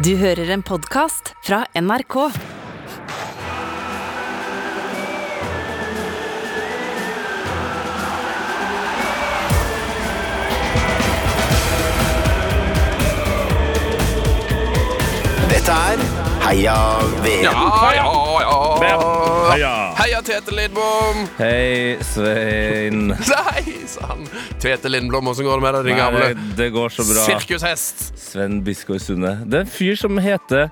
Du hører en podkast fra NRK. Dette er Heia VM. Ja, ja, ja. Heia. Heia Tete Lindblom Hei, Svein. Nei, sann. Tete Lindblom, åssen går det med deg, din Nei, gamle det, går så bra. sirkushest? Sven Biskår Sunde. Det er en fyr som heter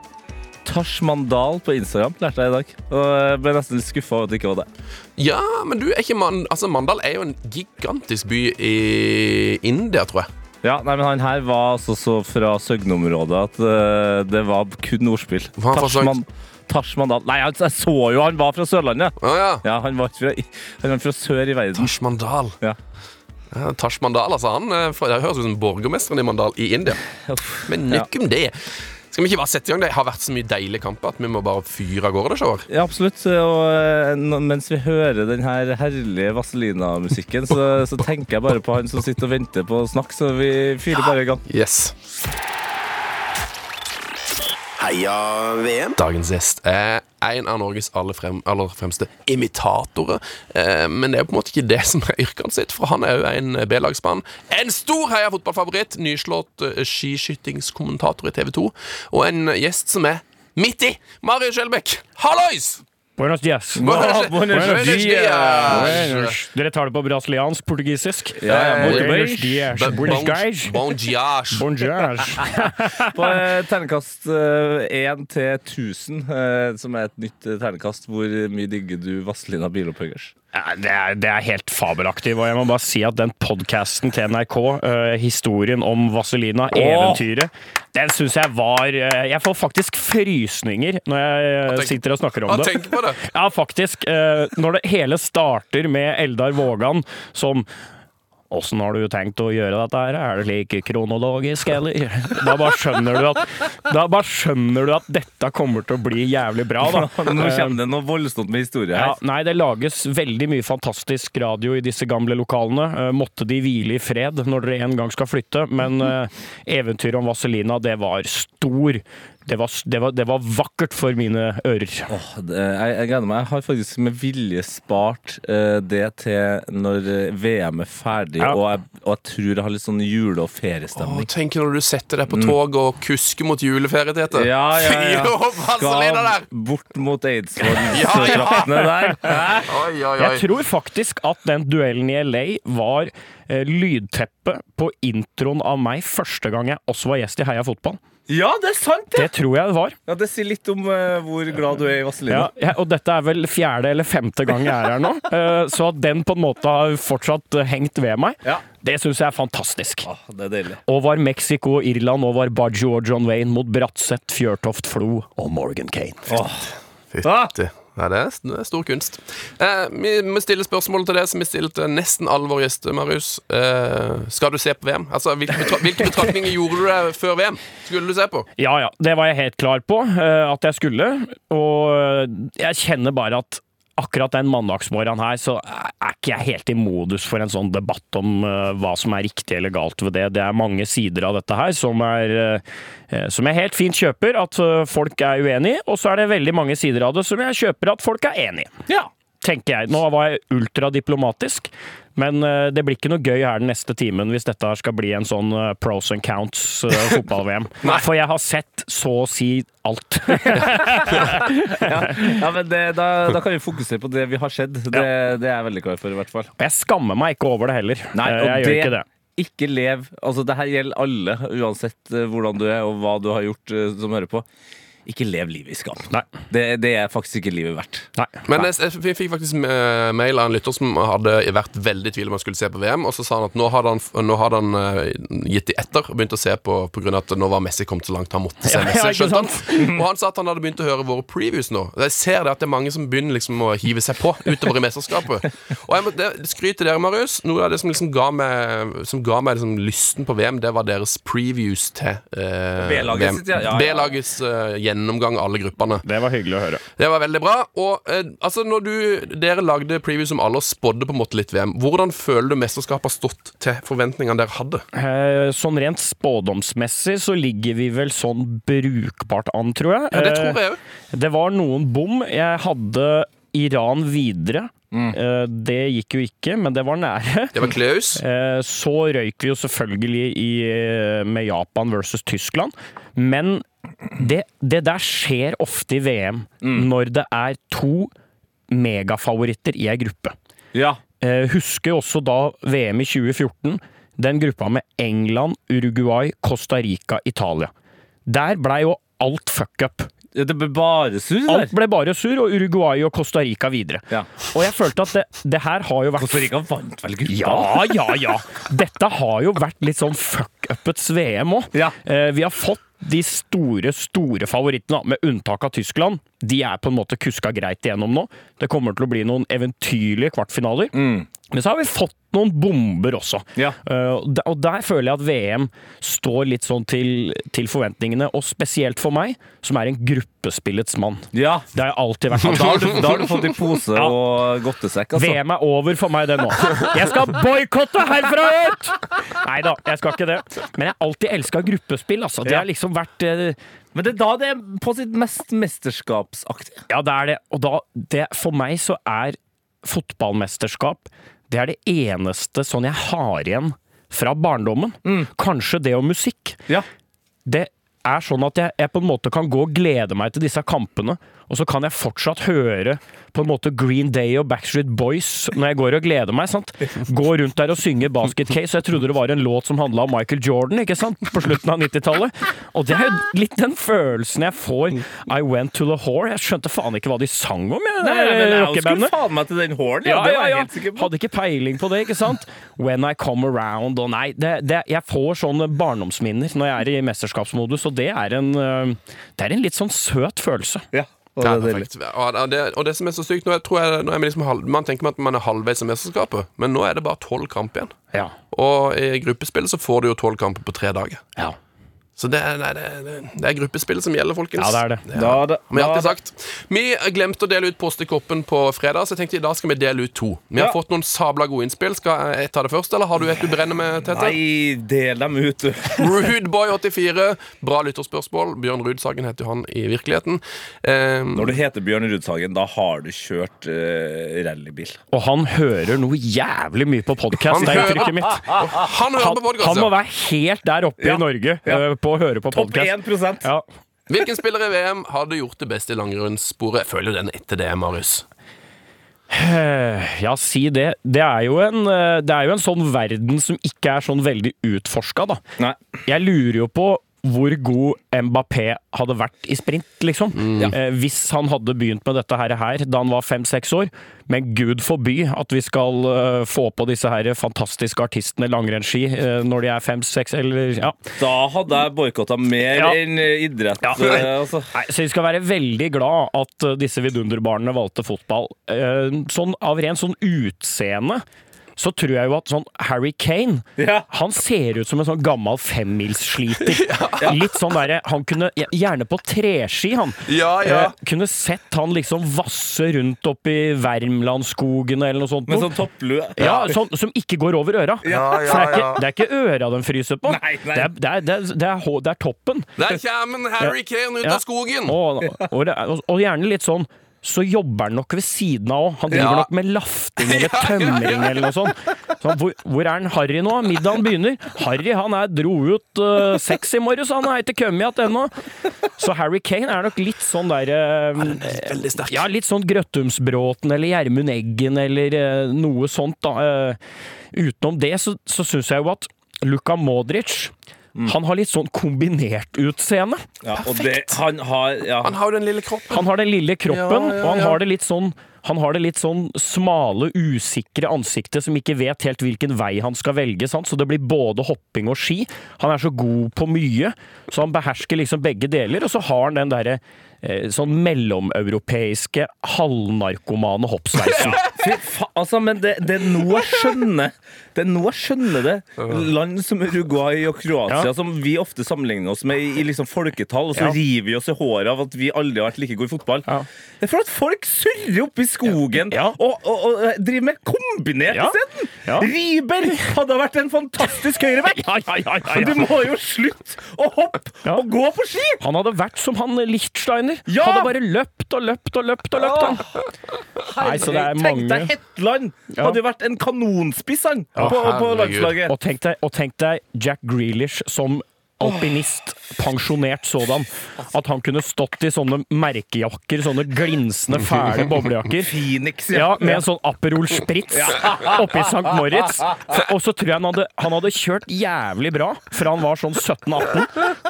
Tash Mandal på Instagram, lærte jeg i dag. Og jeg ble nesten litt skuffa over at det ikke var det. Ja, men du er ikke mann... Altså, Mandal er jo en gigantisk by i India, tror jeg. Ja, nei, men Han her var altså så fra Søgne-området at eh, det var kun ordspill. Var han fra Tash Man- Tash Mandal Nei, jeg, jeg så jo han var fra Sørlandet! Å ja. Ja, Han var fra, han var fra sør i verden. Tash Mandal. Ja. Ja, Tash Mandal, altså. Han eh, det høres ut som borgermesteren i Mandal i India. Men nok om det. Skal vi ikke bare sette i gang? Det har vært så mye deilige kamper at vi må bare fyre av gårde det showet. Ja, absolutt. Og eh, mens vi hører den her herlige Vazelina-musikken, så, så tenker jeg bare på han som sitter og venter på å snakke, så vi fyrer bare i gang. Yes. Heia VM. Dagens gjest er en av Norges aller, frem, aller fremste imitatorer. Eh, men det er på en måte ikke det som er yrket sitt, for han er jo en B-lagsmann. En stor heia fotballfavoritt, nyslått uh, skiskytingskommentator i TV 2, og en gjest som er midt i. Mario Skjelbæk, hallois! Buenos dias. Buenos Buenos dias. Dere tar det på brasiliansk, portugisisk? Ja, Eh, Buenos dias. Buenos dias. Bon dias. Bon dias. På eh, ternekast én til 1000, eh, som er et nytt eh, ternekast, hvor mye digger du Vazelina Bilopphøggers? Ja, Det er, det er helt fabelaktig. Og jeg må bare si at den podkasten til NRK, uh, historien om Vazelina, eventyret, den syns jeg var eh, Jeg får faktisk frysninger når jeg eh, sitter og snakker om det. tenk på det. Ja, faktisk. eh, Når det hele starter med Eldar Vågan som Åssen har du tenkt å gjøre dette her? Er det slik kronologisk, eller? Da bare skjønner du at bare skjønner du at dette kommer til å bli jævlig bra, da. Nå kommer det noe voldsomt med historie Ja, her. nei, det lages veldig mye fantastisk radio i disse gamle lokalene. Eh, måtte de hvile i fred når dere en gang skal flytte, men uh, eventyret om Vazelina, det var stor. Det var, det, var, det var vakkert for mine ører. Oh, det, jeg, jeg gleder meg. Jeg har faktisk med vilje spart uh, det til når eh, VM er ferdig, Ja. og, jeg, og jeg tror jeg har litt sånn jule- og feriestemning. Oh, tenk når du setter deg på tog og kusker mot juleferie, Tete. Mm. Ja, ja, ja. Skal bort mot mot Ja, ja. Der. Oi, oi, oi. Jeg tror faktisk at den duellen i LA var uh, lydteppet på introen av meg første gang jeg også var gjest i Heia fotball. Ja, det er sant, det! Det tror jeg det var. Ja, det sier litt om uh, hvor glad du er i Vazelina. Ja, ja, og dette er vel fjerde eller femte gang jeg er her nå. uh, så at den på en måte har fortsatt hengt ved meg, Ja. det syns jeg er fantastisk. Ah, det er deilig. Og var Mexico og Irland og var Baggio og John Wayne mot Bratseth, Fjørtoft, Flo og Morgan Kane. Fytti. Nei, det er, det er stor kunst. Eh, vi må stille spørsmål til det som vi stiller til nesten alle våre gjester, Marius. Eh, skal du se på VM? Altså, Hvilke, betra hvilke betraktninger gjorde du deg før VM? Skulle du se på? Ja ja, det var jeg helt klar på eh, at jeg skulle. Og eh, jeg kjenner bare at akkurat den mandagsmorgenen her, så er ikke jeg helt i modus for en sånn debatt om uh, hva som er riktig eller galt ved det. Det er mange sider av dette her som, er, uh, som jeg helt fint kjøper at uh, folk er uenig i, og så er det veldig mange sider av det som jeg kjøper at folk er enig i. Ja, tenker jeg. Nå var jeg ultradiplomatisk, men eh, det blir ikke noe gøy her den neste timen hvis dette skal bli en sånn eh, pros and counts eh, fotball-VM. For jeg har sett så å si alt. Ja, men det, da, da kan vi fokusere på det vi har sett. Det, det er jeg veldig klar for, i hvert fall. Jeg skammer meg ikke over det heller. Nei, jeg gjør ikke det. Ikke lev Altså, det her gjelder alle, uansett hvordan du er og hva du har gjort som hører på. Ikke lev livet i skam. Nei. Det, det er faktisk ikke livet verdt. Nei. Men jeg, jeg, fikk faktisk mail av en lytter som hadde vært veldig i tvil om han skulle se på VM, og så sa han at nå hadde han, nå hadde han eh, gitt de etter og begynt å se på av at nå var Messi kommet så langt han måtte se Messi. skjønte han. Og han sa at han hadde begynt å høre våre previews nå. Jeg ser det at det er mange som begynner liksom å hive seg på utover i mesterskapet. Og jeg må det, skryt til dere, Marius. Noe av det som liksom ga meg, som ga meg liksom lysten på VM, det var deres previews til eh, B-lagets ja. Ja, ja. Eh, gjennomgang av alle gruppene. Det var hyggelig å høre. Det var veldig bra. Og eh, altså, når du, dere lagde preview som alle og spådde på en måte litt VM, hvordan føler du mesterskapet har stått til forventningene dere hadde? Eh, Sånn rent spådomsmessig så ligger vi vel sånn brukbart an, tror jeg. Ja, det Eh, tror jeg òg. Det var noen bom. Jeg hadde Iran videre. Mm. Eh, Det gikk jo ikke, men det var nære. Det var Kleus. Eh, Så røyk vi jo selvfølgelig i, eh, med Japan versus Tyskland. Men det, det der skjer ofte i VM når det er to megafavoritter i ei gruppe. Ja. Eh, husker også da VM i 2014. Den gruppa med England, Uruguay, Costa Rica, Italia. Der blei jo alt fuck up. Det ble bare sur der. Alt ble bare sur, og Uruguay og Costa Rica videre. Ja. Og jeg følte at det, det her har jo vært Costa Rica vant vel gruppa? Ja, ja, ja. Dette har jo vært litt sånn fuck-uppets VM òg. Ja. Eh, vi har fått de store, store favorittene, med unntak av Tyskland. De er på en måte kuska greit igjennom nå. Det kommer til å bli noen eventyrlige kvartfinaler. Men så har vi fått noen bomber også. Ja. Uh, og der- føler jeg at VM står litt sånn til, til forventningene, og spesielt for meg, som er en gruppespillets mann. Ja. Det har jeg alltid vært. Da har, du, da har du fått i pose Ja. og godtesekk, altså. VM er over for meg, det nå. Jeg skal boikotte herfra ut! Nei da, jeg skal ikke det. Men jeg har alltid elska gruppespill. Altså. Det har liksom vært uh, Men det er da det er på sitt mest mesterskapsaktige. Ja, det er det. Og da det, For meg så er fotballmesterskap Det er det eneste sånn jeg har igjen fra barndommen. Kanskje det og musikk. Ja. Det er sånn at jeg, jeg på en måte kan gå og glede meg til disse kampene, og så kan jeg fortsatt høre på en måte Green Day og Backstreet Boys når jeg går og gleder meg. sant? Gå rundt der og synge Basket Case, og jeg trodde det var en låt som handla om Michael Jordan ikke sant? på slutten av 90-tallet. Og det er jo litt den følelsen jeg får. I went to the whore. Jeg skjønte faen ikke hva de sang om, jeg, Nei, men jeg skulle faen meg til den horn, ja. Ja, ja, ja. Hadde ikke peiling på det, ikke sant? When I come around og nei, det, det, jeg får sånne barndomsminner når jeg er i mesterskapsmodus, og det er en, øh, det er en litt sånn søt følelse. Ja. Og det er Og det, og det som er så sykt nå, tror jeg, nå er liksom halv, Man tenker at man er halvveis i mesterskapet, men nå er det bare tolv kamp igjen. Ja. Og i gruppespillet så får du jo tolv kamper på tre dager. Ja, Så det er, nei, det, er- det er gruppespill som gjelder, folkens. ja det er det. Da, da, Vi har alltid sagt Vi glemte å dele ut postekoppen på fredag, så jeg tenkte i dag skal vi dele ut to. Vi har fått noen sabla gode innspill. Skal jeg ta det først, eller har du et du brenner med, Tete? Nei, del dem ut, du. Rudeboy84. Bra lytterspørsmål. Bjørn Rudsagen heter jo han i virkeligheten. Um, Når du heter Bjørn Rudsagen, da har du kjørt uh, rallybil. Og han hører noe jævlig mye på podkast, Han det er inntrykket mitt. han hører Han, på podcast, han må være helt der oppe Ja. i Norge Ja. øh, på å høre på podkast. Ja. Hvilken spiller i VM har du gjort det beste i langrennssporet? Jeg føler jo den etter det, Marius. Eh, Ja, si det. Det er, jo en, øh, det er jo en sånn verden som ikke er sånn veldig utforska, da. Nei. Jeg lurer jo på hvor god Mbappé hadde vært i sprint, liksom. Eh, hvis han hadde begynt med dette her, her da han var fem-seks år. Men gud forby at vi skal uh, få på disse her fantastiske artistene langrennsski uh, når de er fem-seks, eller ja. Da hadde jeg boikotta mer Ja. enn eh, idrett. Ja. Nei. altså. Nei, så vi skal være veldig glad at eh, disse vidunderbarna valgte fotball. Uh, Sånn av ren sånn utseende så tror jeg jo at sånn Harry Kane Ja. Han ser ut som en sånn gammel femmilssliter. Litt sånn derre Han kunne Gjerne på treski, han. Ja, ja. Eh, kunne sett han liksom vasse rundt oppi Värmlandsskogene eller noe sånt. Med sånn topplue. Ja, sånn, Som ikke går over øra. Ja, ja, For det er, ikke, ja. det er ikke øra den fryser på. Nei, nei. Det, er, det, er, det, er, det, er, toppen. Der kommer Harry Kane ut Ja. av skogen! Og, og, er- og gjerne litt sånn så jobber han nok ved siden av òg. Han driver Ja. nok med lafting eller tømring eller noe sånt. Så hvor, hvor er han Harry nå? Middagen begynner. Harry han er dro ut uh, seks i morges, han har ikke kommet igjen ennå. Så Harry Kane er nok litt sånn der uh, Veldig sterk. Ja, litt sånn Grøttumsbråten eller Gjermund Eggen eller uh, noe sånt, da. Utenom det så, så syns jeg jo at Luka Modric han har litt sånn kombinert utseende. Ja, og det, han har ja. Han har jo den lille kroppen. Han har den lille kroppen, Ja, ja, og han har det litt sånn Han har det litt sånn smale, usikre ansiktet som ikke vet helt hvilken vei han skal velge, sant? så det blir både hopping og ski. Han er så god på mye, så han behersker liksom begge deler, og så har han den derre sånn mellomeuropeiske, halvnarkomane hoppsveisen. Fy faen, altså, men det, det er noe jeg skjønner Det er noe jeg skjønner det. Land som Uruguay og Kroatia, Ja. som vi ofte sammenligner oss med i, i liksom folketall, og så Ja. river vi oss i håret av at vi aldri har vært like gode i fotball. Ja. Det er for at folk surrer oppe i skogen Ja. og, og, og eh, driver med kombinert Ja. isteden! Ja. Riiber hadde vært en fantastisk høyreback! Ja, ja, ja, ja, du må jo slutte å hoppe Ja. og gå på ski! Han hadde vært som han Lichtsteiner. Ja! Hadde bare løpt og løpt og løpt og løpt. Han. Nei, så det er Tenk deg Hetland! Ja. Hadde jo vært en kanonspiss, han, på, på landslaget. Og tenk deg, og tenk deg Jack Grealish som alpinist, pensjonert sådan. At han kunne stått i sånne merkejakker, sånne glinsende, fæle boblejakker. Phoenix, Ja, med en sånn Aperol Spritz oppi St. Moritz. Og så tror jeg han hadde, han hadde kjørt jævlig bra fra han var sånn 17-18.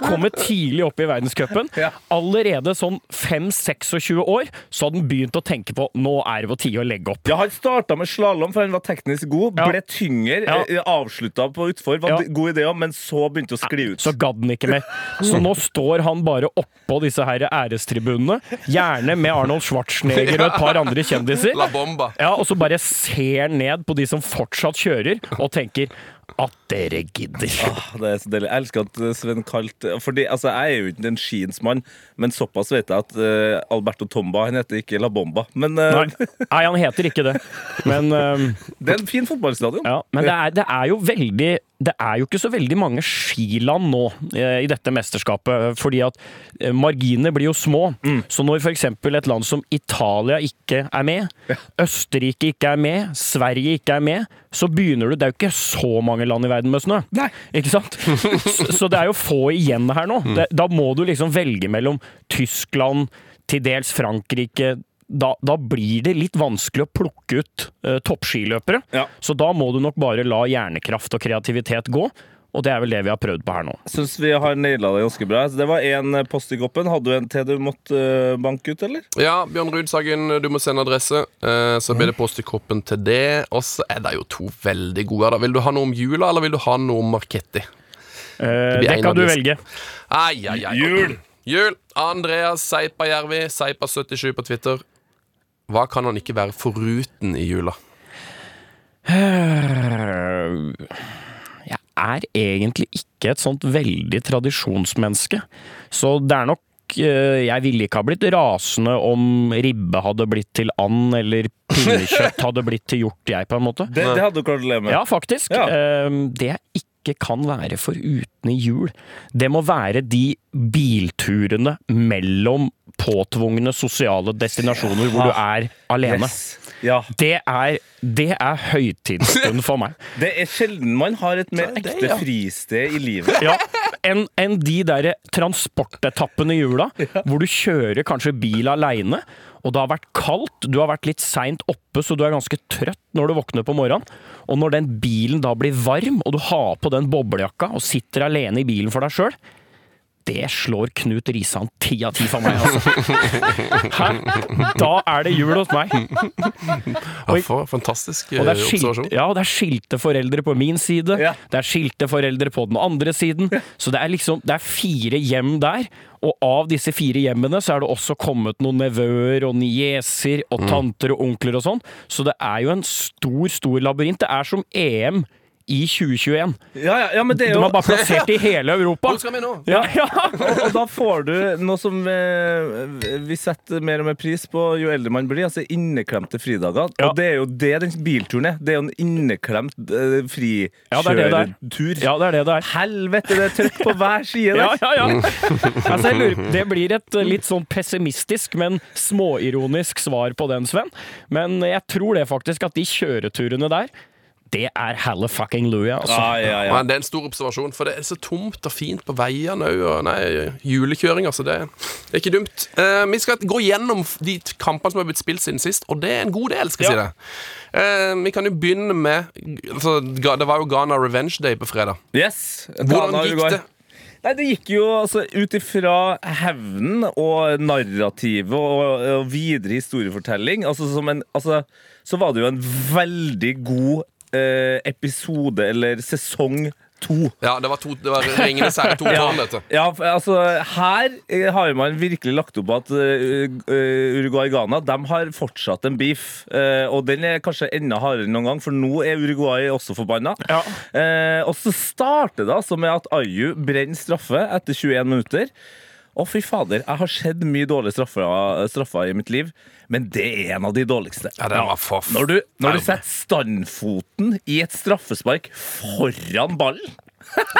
Kommet tidlig opp i verdenscupen. Allerede sånn 5-26 år så hadde han begynt å tenke på nå er det på tide å legge opp. Ja, Han starta med slalåm, for han var teknisk god. Ble tyngre, Ja. eh, avslutta på utfor. Var Ja. god idé, men så begynte å skli ut. Så gadd han ikke mer. Så nå står han bare oppå disse her ærestribunene, gjerne med Arnold Schwarzenegger og et par andre kjendiser. La bomba. Ja, og så bare ser ned på de som fortsatt kjører, og tenker at dere gidder. Ah, Det er så deilig. Jeg elsker at eh, Sven kalte Fordi, altså, Jeg er jo ikke en skiens mann, men såpass vet jeg at uh, Alberto Tomba han heter ikke La Bomba. Men uh, Nei, nei, han heter ikke det. Men, øhm, det er en fin fotballstadion. ja, men det, er, det er jo veldig Det er jo ikke så veldig mange skiland nå eh, i dette mesterskapet, fordi at eh, marginene blir jo små. Så når f.eks. et land som Italia ikke er med, Østerrike ikke er med, Sverige ikke er med, så begynner du Det er jo ikke så mange land i verden med snø. Nei. Ikke sant? Så, så det er jo få igjen her nå. Det, da må du liksom velge mellom Tyskland, til dels Frankrike. Da, da blir det litt vanskelig å plukke ut uh, toppskiløpere. Ja. Så da må du nok bare la hjernekraft og kreativitet gå. Og det er vel det vi har prøvd på her nå. Syns vi har naila det ganske bra. Det var én post i koppen. Hadde du en til du måtte eh, banke ut, eller? Ja, Bjørn Rudsagen, du må sende adresse. Eh, så blir det post i koppen til det. Og så er det jo to veldig gode. Da. Vil du ha noe om jula, eller vil du ha noe om Marketti? Det, det kan du velge. Ai, ai, ai. Jul! Jul. Andreas Seipajärvi, Seipa77 på Twitter. Hva kan han ikke være foruten i jula? Er egentlig ikke et sånt veldig tradisjonsmenneske. Så det er nok eh, Jeg ville ikke ha blitt rasende om ribbe hadde blitt til and, eller pinnekjøtt hadde blitt til hjort, jeg, på en måte. Det, det hadde du klart å leve med. Ja, faktisk. Ja. Eh, Det jeg ikke kan være foruten i jul, det må være de bilturene mellom påtvungne sosiale destinasjoner hvor du er alene. Yes. Ja. Det er, det er høytidsstund for meg. Det er sjelden man har et mer ekte ja. fristed i livet. Ja, enn en de der transportetappene i jula, hvor du kjører kanskje bil aleine, og det har vært kaldt, du har vært litt seint oppe, så du er ganske trøtt når du våkner på morgenen. Og når den bilen da blir varm, og du har på den boblejakka og sitter alene i bilen for deg sjøl, det slår Knut Risan ti av ti for meg, altså. Hæ? Da er det jul hos meg. Ja, for fantastisk eh, Og er, observasjon. ja, og det er skilte foreldre på min side, Ja. det er skilte foreldre på den andre siden. Så det er liksom Det er fire hjem der, og av disse fire hjemmene så er det også kommet noen nevøer og nieser og Mm. tanter og onkler og sånn. Så det er jo en stor, stor labyrint. Det er som EM i 2021. Ja, ja, ja, men det er De jo er bare plassert i hele Europa. Hvor skal vi nå? Ja, ja. og, og da får du noe som eh, vi setter mer og mer pris på jo eldre man blir, altså inneklemte fridager. Ja. Og det er jo det den bilturen er. Det er jo en inneklemt uh, Ja, er. frikjørertur. ja, det er det det er. Helvete, det er trøkk på hver side Ja, der! ja, ja. Altså, jeg lurer, det blir et eh, litt sånn pessimistisk, men småironisk svar på den, Sven. Men jeg tror det faktisk at de kjøreturene der, det er helle fucking louie, altså. Ah, ja, ja. Men det er en stor observasjon, for det er så tomt og fint på veiene òg. Og nei, julekjøring, altså. Det, det er ikke dumt. Uh, vi skal gå gjennom de kampene som har blitt spilt siden sist, og det er en god del, skal jeg si det. Uh, vi kan jo begynne med altså, Det var jo Ghana Revenge Day på fredag. Yes. Hvordan Ghana, gikk det? Nei, det gikk jo altså ut ifra hevnen og narrativet og, og videre historiefortelling. Altså, som en, altså, så var det jo en veldig god eh, episode, eller sesong to. Ja, det var, to, det var Ringenes herre to tårn, dette. Ja, altså Her eh, har man virkelig lagt opp at uh, Uruguay-Ghana De har fortsatt en beef. eh, og den er kanskje enda hardere enn noen gang, for nå er Uruguay også forbanna. Ja. Eh, og så starter det altså med at Ayu brenner straffe etter 21 minutter. Å, fy fader, jeg har sett mye dårlige straffer, straffer i mitt liv, men det er en av de dårligste. Ja, den var for Når du, når du setter standfoten i et straffespark foran ballen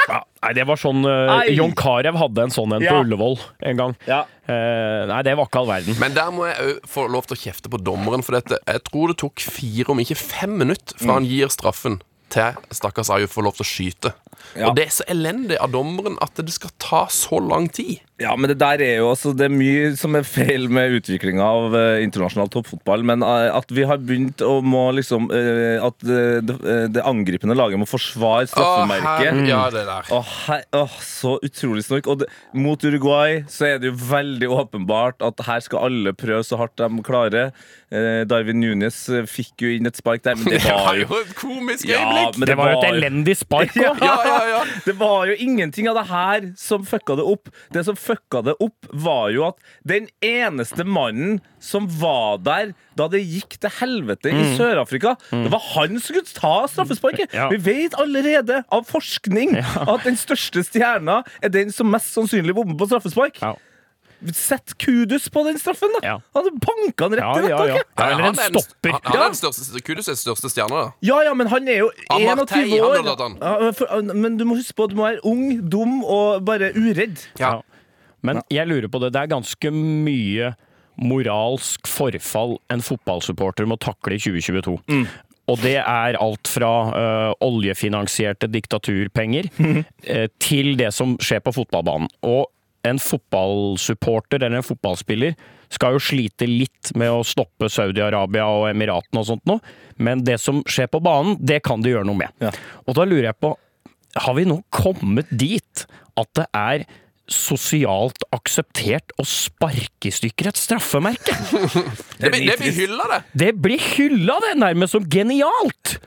Ja, nei, det var sånn uh. John Carew hadde en sånn en Ja. på Ullevål en gang. Ja. Uh, nei, det var ikke all verden. Men der må jeg òg få lov til å kjefte på dommeren. For dette, jeg tror det tok fire, om ikke fem minutter fra han gir straffen til stakkars Ayu får lov til å skyte. Ja. Og det er så elendig av dommeren at det skal ta så lang tid. Ja, men det der er jo altså, Det er mye som er feil med utviklinga av eh, internasjonal toppfotball. Men eh, at vi har begynt å må liksom eh, At eh, det, eh, det angripende laget må forsvare Å, straffemerket. her- ja, det der. Åh, her, åh, så utrolig snork. Og det, mot Uruguay så er det jo veldig åpenbart at her skal alle prøve så hardt de klarer. Eh, Darwin Nunes fikk jo inn et spark der, men det Det var var jo jo et komisk øyeblikk. Ja, Det var jo et elendig spark Ja, òg. Ja, ja, ja. Det var jo ingenting av det her som fucka det opp. Det som fucka det opp, var jo at den eneste mannen som var der da det gikk til helvete i Sør-Afrika, det var han som skulle ta straffesparket. Ja. Vi vet allerede av forskning at den største stjerna er den som mest sannsynlig bommer på straffespark. Ja. Sett kudus på den straffen, da! Ja. Han banka den rett Ja, i ja, ja. nettaket. ja. Eller en han er den- stopper. Han, han er den største, Kudus er den største stjerna, da. Ja, ja, men han er jo 21 år. han. For, men du må huske på at du må være ung, dum og bare uredd. Ja. Men jeg lurer på det. Det er ganske mye moralsk forfall en fotballsupporter må takle i 2022. Og det er alt fra øh, oljefinansierte diktaturpenger eh, til det som skjer på fotballbanen. Og en fotballsupporter eller en fotballspiller skal jo slite litt med å stoppe Saudi-Arabia og Emiratene og sånt noe, men det som skjer på banen, det kan de gjøre noe med. Ja. Og da lurer jeg på, har vi nå kommet dit at det er sosialt akseptert å sparke i stykker et straffemerke? Det, blir- det blir hylla, det. Det blir hylla, det, nærmest som genialt!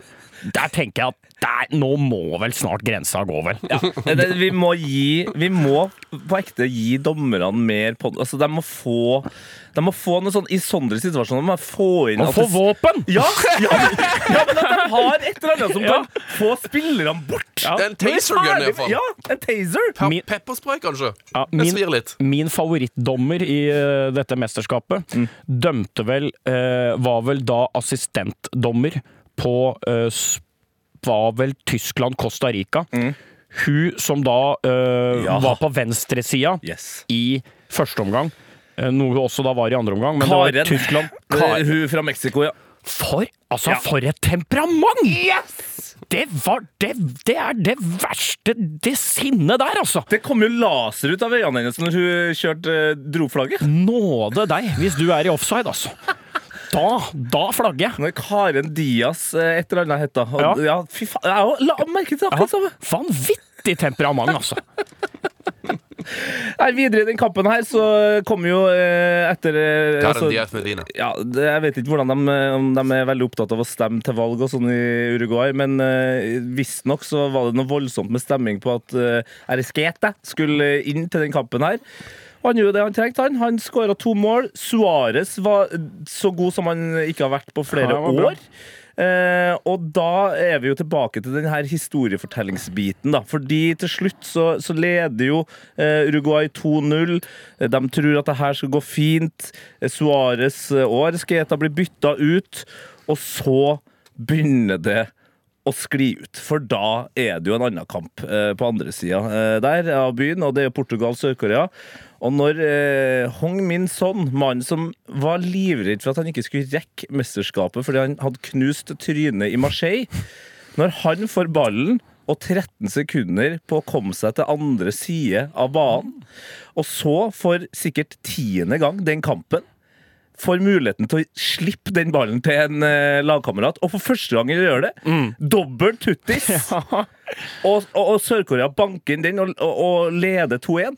Der tenker jeg at der, nå må vel snart grensa gå, vel? Ja, det, vi må gi Vi må på ekte gi dommerne mer på Altså, de må få De må få noe sånn I sånne situasjoner må få inn få det- våpen! Ja, ja, men, ja, men at de har et eller annet som Ja. kan få spillerne bort. En taser gun, i hvert fall. Ja, en taser. Pe Pepperspray, kanskje. Min, svir litt. min favorittdommer i uh, dette mesterskapet dømte vel uh, Var vel da assistentdommer på eh, Var vel Tyskland-Costa Rica. Hun som da eh, Ja. var på venstresida Yes. i første omgang. eh, Noe hun også da var i andre omgang. Men det Karen. var Tyskland Karen. Hun fra Mexico, ja. For, altså, Ja. for et temperament! Det var det, det er det verste Det sinnet der, altså! Det kom jo laser ut av øynene hennes når hun kjørte dro flagget. Nåde deg, hvis du er i offside, altså. Da, da flagger jeg. Når Karen Diaz eh, et eller annet het da. Og, Ja. ja. fy faen. Jeg også la merke til akkurat samme. Vanvittig temperament, altså. Nei, videre i den kampen her så kommer jo eh, etter eh, altså- ja, det, Jeg vet ikke hvordan de, eh, om de er veldig opptatt av å stemme til valg og sånn i Uruguay, men uh, visstnok så var det noe voldsomt med stemming på at uh, Arisquete skulle inn til den kampen her. Han gjorde det han trengte. Han Han skåra to mål. Suárez var så god som han ikke har vært på flere år. Eh, og da er vi jo tilbake til denne historiefortellingsbiten, da. Fordi til slutt så, så leder jo eh, Uruguay 2-0. Eh, De tror at det her skal gå fint. Suárez eh, og Arsketa blir bytta ut. Og så begynner det å skli ut, for da er det jo en annen kamp eh, på andre sida eh, der av byen, og det er Portugal-Sør-Korea. Og når eh, Hong Min Son, mannen som var livredd for at han ikke skulle rekke mesterskapet fordi han hadde knust trynet i Marseille, når han får ballen og 13 sekunder på å komme seg til andre side av banen, og så for sikkert tiende gang den kampen får muligheten til å slippe den ballen til en eh, lagkamerat, og for første gang gjør det. Dobbel tuttis! og, og, og Sør-Korea banker inn den og, og, og leder 2-1.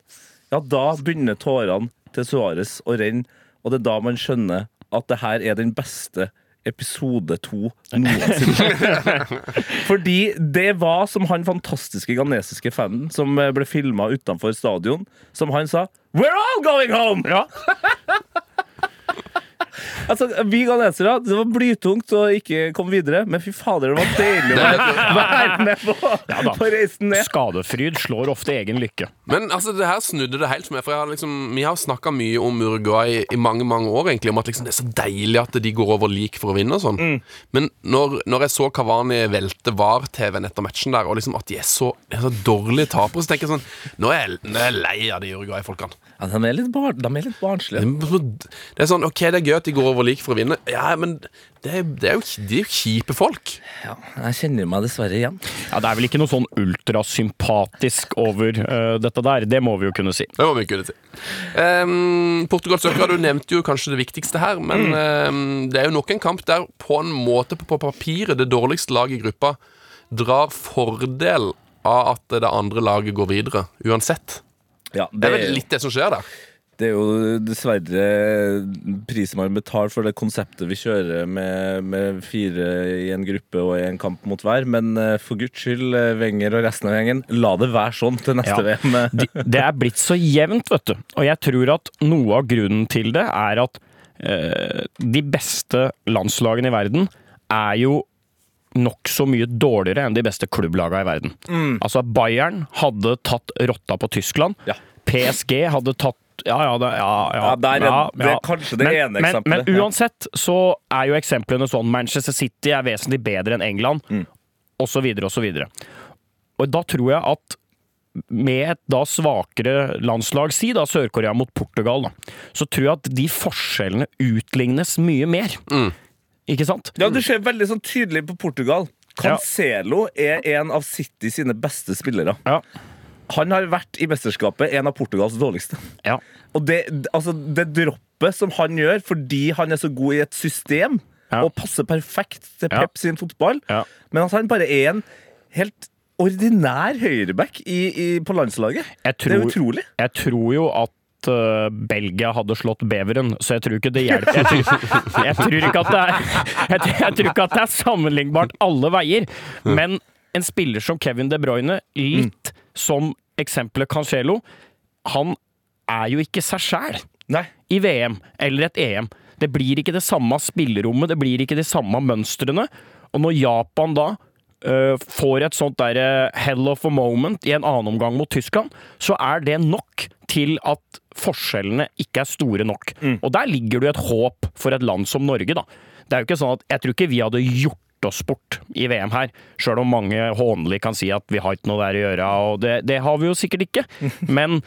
Ja, da begynner tårene til Suárez å renne, og det er da man skjønner at det her er den beste episode to noensinne. Fordi det var som han fantastiske ghanesiske fanen som ble filma utenfor stadion, som han sa We're all going home! Ja. Altså, Vi ghanesere, det var blytungt å ikke komme videre, men fy fader, det var deilig å være- med på, Ja da. på reisen ned. Skadefryd slår ofte egen lykke. Men altså, det her snudde det helt for meg. For jeg har liksom, Vi har snakka mye om Uruguay i mange mange år, egentlig om at liksom, det er så deilig at de går over lik for å vinne. og sånn Men når, når jeg så Kavani velte VAR-TV-en etter matchen der, og liksom at de er så, er så dårlige tapere, så tenker jeg sånn Nå er jeg, nå er jeg lei av de Uruguay-folkene. Ja, de, er litt bar de er litt barnslige. Det er sånn, ok, det er gøy at de går over lik for å vinne, ja, men det er, det er jo, de er jo kjipe folk. Ja, jeg kjenner meg dessverre igjen. Ja, Det er vel ikke noe sånn ultrasympatisk over uh, dette der, det må vi jo kunne si. Det må vi kunne si. Um, Portugal-Søkere, du nevnte jo kanskje det viktigste her, men um, det er jo nok en kamp der på en måte på, på papiret det dårligste laget i gruppa drar fordel av at det andre laget går videre, uansett. Ja, Det er vel litt det som skjer da. Det er jo dessverre prisen man betaler for det konseptet vi kjører med, med fire i en gruppe og en kamp mot hver. Men eh, for guds skyld, eh, Wenger og resten av gjengen, la det være sånn til neste Ja. VM. Det er blitt så jevnt, vet du. Og jeg tror at noe av grunnen til det er at eh, de beste landslagene i verden er jo nokså mye dårligere enn de beste klubblagene i verden. Altså, Bayern hadde tatt rotta på Tyskland. Ja. PSG hadde tatt ja, ja, det, ja, ja, Ja, der er- det er kanskje det ene men, eksempelet, Men ja. uansett så er jo eksemplene sånn Manchester City er vesentlig bedre enn England, Mm. så videre og. Og da tror jeg at med et da svakere landslag, si da Sør-Korea mot Portugal, da, så tror jeg at de forskjellene utlignes mye mer. Ikke sant? Ja, Du ser veldig sånn tydelig på Portugal. Cancelo er en av City sine beste spillere. Ja. Han har vært i mesterskapet en av Portugals dårligste. ja. Og det, altså, det droppet som han gjør fordi han er så god i et system Ja. og passer perfekt til Ja. Pep sin fotball, Ja. men at han bare er en helt ordinær høyreback i, i, på landslaget. Jeg det er utrolig. Jeg tror jo at øh, Belgia hadde slått beveren, så jeg tror ikke det hjelper. Jeg tror, jeg tror, ikke, at det er, jeg, tror- jeg tror ikke at det er sammenlignbart alle veier. Men en spiller som Kevin De Bruyne, litt som eksempelet Cancelo, han er jo ikke seg sjæl i VM eller et EM. Det blir ikke det samme spillerommet, det blir ikke de samme mønstrene. Og når Japan da uh, får et sånt der øh, hell of a moment i en annen omgang mot Tyskland, så er det nok til at forskjellene ikke er store nok. Og der ligger det jo et håp for et land som Norge, da. Det er jo ikke sånn at Jeg tror ikke vi hadde gjort oss bort i VM her, sjøl om mange hånlig kan si at vi har ikke noe der å gjøre, og det, det har vi jo sikkert ikke. Men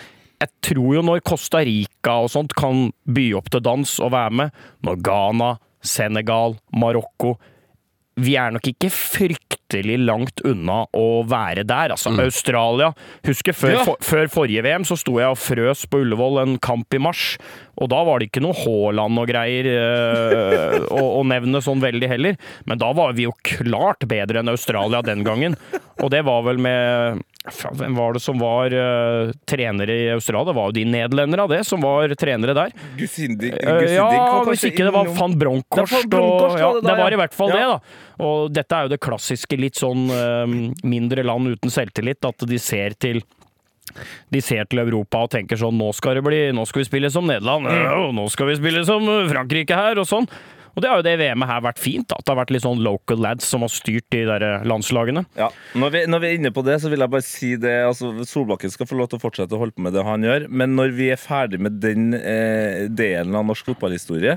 jeg tror jo når Costa Rica og sånt kan by opp til dans og være med, når Ghana, Senegal, Marokko vi er nok ikke fryktelig langt unna å være der. Altså, Australia Husker før, Ja. for, før forrige VM så sto jeg og frøs på Ullevål en kamp i mars. Og da var det ikke noe Haaland og greier øh, å, å nevne sånn veldig heller. Men da var vi jo klart bedre enn Australia den gangen. Og det var vel med Hvem var det som var øh, trenere i Australia? Det var jo de nederlenderne av det som var trenere der. Gusindik, Eh, ja, hvis ikke det var van Bronckhorst. Det var van Bronckhorst, og, ja, det var i hvert fall Ja. det, da. Og dette er jo det klassiske litt sånn eh, mindre land uten selvtillit, at de ser til de ser til Europa og tenker sånn Nå skal det bli, nå skal vi spille som Nederland, Mm. og nå skal vi spille som eh, Frankrike her, og sånn. Og det har jo det VM-et her vært fint, at det har vært litt sånn local lads som har styrt de der eh, landslagene. Ja, når vi, når vi er inne på det, så vil jeg bare si det altså, Solbakken skal få lov til å fortsette å holde på med det han gjør, men når vi er ferdig med den eh, delen av norsk fotballhistorie,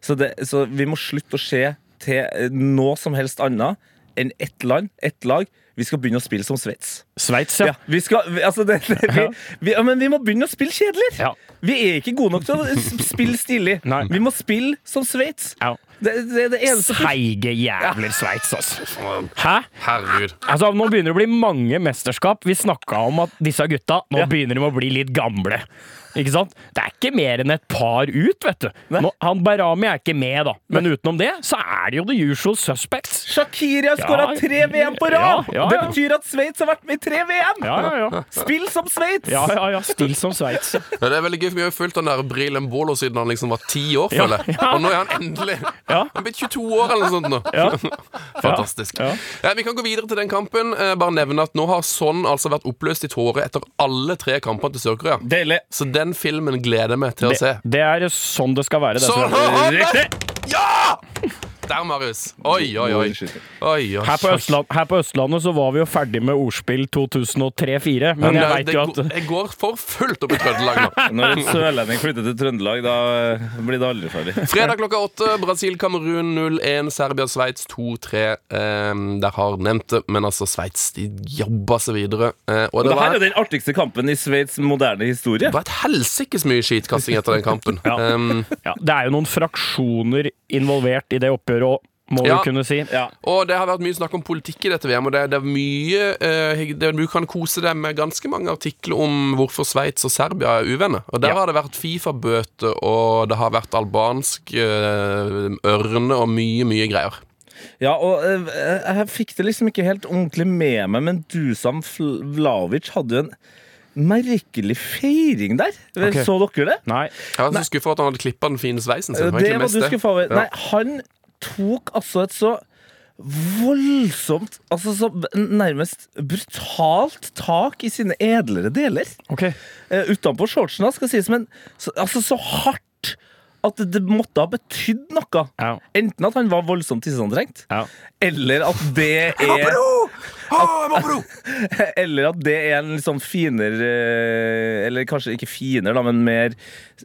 så, det, så vi må slutte å se til eh, noe som helst annet enn ett land, ett lag. Vi skal begynne å spille som Sveits. Sveits, Ja, ja. vi skal, altså det, det, vi, vi, ja, men vi må begynne å spille kjedeligere! Ja. Vi er ikke gode nok til å spille stilig. Nei. Vi må spille som Sveits. ja. Det, det, det eneste Seige jævler Sveits, altså. Hæ? Herregud. Altså, Nå begynner det å bli mange mesterskap. Vi snakka om at disse gutta nå Ja. begynner de å bli litt gamle. Ikke sant? Det er ikke mer enn et par ut, vet du. Nå, han Barami er ikke med, da. Men utenom det, så er det jo the usual suspects. Shakiri har skåra Ja, tre VM på rad! ja, ja, Det betyr at Sveits har vært med i tre VM! Ja, ja, ja. Spill som Sveits! Ja, ja, ja. Still som Sveits. det er veldig gøy, for Vi har fulgt den der Brilem Bolo siden han liksom var ti år, føler jeg. ja. Og nå er han endelig Ja. Han er blitt 22 år eller noe sånt nå. Ja. Fantastisk. Ja. Ja, vi kan gå videre til den kampen. Eh, bare nevne at nå har Son altså vært oppløst i tårer etter alle tre kampene til Sør-Korea. Så Så den filmen gleder jeg meg til å se. Det, det er sånn det skal være. Det Sånn! det! Riktig! Ja! Der, Marius. Oi, oi, oi. oi, oi. Her på, Østland, her på Østlandet så var vi jo ferdig med ordspill 2003-2004, men jeg eh, veit jo at jeg går for fullt opp i Trøndelag nå. Når en sørlending flytter til Trøndelag, da eh, blir det aldri ferdig. Fredag klokka åtte. Brasil-Kamerun 0-1. Serbia-Sveits 2-3. Eh, der har nevnt det, men altså Sveits de jobba seg videre. Eh, og det Det her er var, jo den artigste kampen i Sveits moderne historie. det var et helsikes mye skitkasting etter den kampen. Um, ja, Det er jo noen fraksjoner involvert i det oppgjøret òg, må Ja. du kunne si. Ja. og det har vært mye snakk om politikk i dette VM, og det, det er mye eh, det, Du kan kose deg med ganske mange artikler om hvorfor Sveits og Serbia er uvenner. Og der Ja. har det vært Fifa-bøter, og det har vært albansk eh, ørne og mye, mye greier. Ja, og eh, jeg fikk det liksom ikke helt ordentlig med meg, men Dusan Vlavic hadde jo en merkelig feiring der. Okay. Så dere det? Nei. Jeg var så skuffa at han hadde klippa den fine sveisen sin. Det var det var du skuffa over. Nei, han tok altså et så voldsomt Altså så nærmest brutalt tak i sine edlere deler. Ok. Uh, Utenpå shortsen, da, skal sies, men så, altså så hardt at det, måtte ha betydd noe. Ja. Enten at han var voldsomt tisseantrengt, Ja. eller at det er Eller at det er en litt sånn finere eh, Eller kanskje ikke finere, da, men mer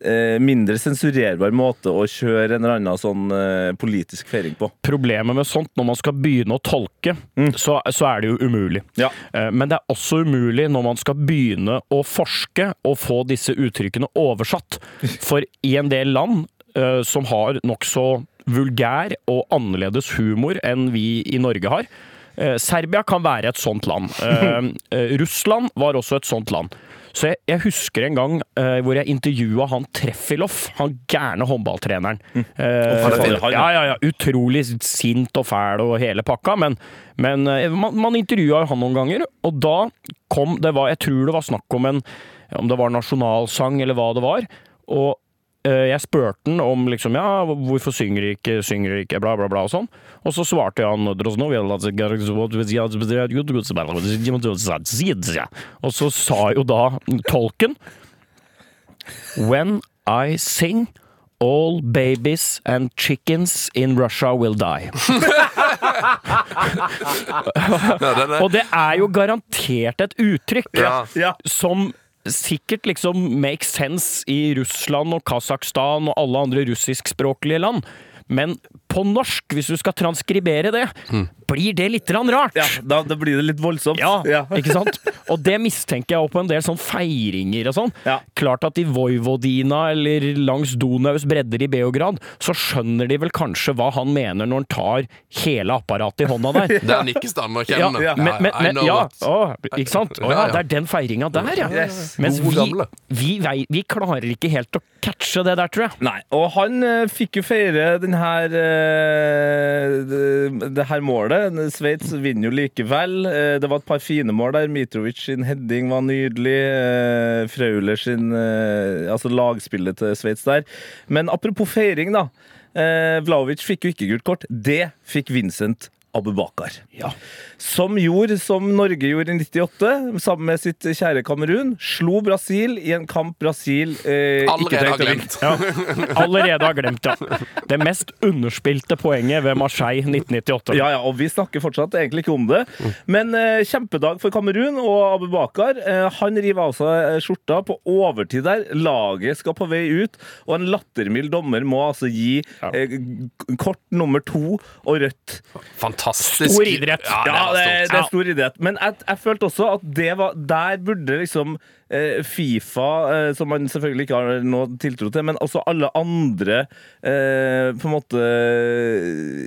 eh, mindre sensurerbar måte å kjøre en eller annen sånn eh, politisk feiring på. Problemet med sånt, når man skal begynne å tolke, så, så er det jo umulig. Ja. Men det er også umulig når man skal begynne å forske og få disse uttrykkene oversatt. For i en del land som har nokså vulgær og annerledes humor enn vi i Norge har Serbia kan være et sånt land. Eh, eh, Russland var også et sånt land. Så jeg, jeg husker en gang uh, hvor jeg intervjua han Treffilov, han gærne håndballtreneren. Mm. Uh, ja. ja, ja, utrolig sint og fæl og hele pakka, men, men uh, man, man intervjua han noen ganger, og da kom det var, Jeg tror det var snakk om en om det var nasjonalsang eller hva det var. Og eh, jeg spurte han om liksom, ja, hvorfor synger de ikke, synger de ikke, bla, bla, bla og sånn. Og så svarte han Og så sa jo da tolken When I sing All babies and chickens in Russia will die. Og det er jo garantert et uttrykk. Ja. som sikkert liksom makes sense i Russland og Kasakhstan og alle andre russiskspråklige land. Men på norsk, hvis du skal transkribere det, blir det litt rart. Ja, da, da blir det litt voldsomt. Ja, ikke sant? Og det mistenker jeg også på en del sånn feiringer og sånn. Ja. Klart at i Vojvodina eller langs Donaus bredder i Beograd, så skjønner de vel kanskje hva han mener når han tar hele apparatet i hånda der. der nikkes det anerkjennende. Ja, men, men, men, ja, å, ikke sant? Å, ja, Ja, ja. det er den feiringa der, ja. Yes. Mens vi, vi, vi klarer ikke helt å catche det der, tror jeg. Nei, og han eh, fikk jo feire den her eh, det, her målet. Sveits vinner jo likevel. Eh, det var et par fine mål der. Mitrovic sin heading var nydelig. Eh, Frauler sin Altså lagspillet til Sveits der. Men apropos feiring, da. Vlaovic fikk jo ikke gult kort. Det fikk Vincent Abubakar. Som gjorde som Norge gjorde i 98, sammen med sitt kjære Kamerun. Slo Brasil i en kamp Brasil eh, ikke Allerede har trengte å vinne. glemt. Ja, allerede har glemt, ja. Det mest underspilte poenget ved Marseille 1998. Ja, ja, og vi snakker fortsatt egentlig ikke om det. Men eh, kjempedag for Kamerun og Abubakar. Eh, han river av seg eh, skjorta på overtid der. Laget skal på vei ut, og en lattermild dommer må altså gi eh, kort nummer to og rødt. Fantastisk. Stor idrett. Ja, det Ja, det, det er stor idrett. Men jeg, jeg følte også at det var Der burde liksom Fifa, eh, som man selvfølgelig ikke har noe tiltro til, men også alle andre eh, på en måte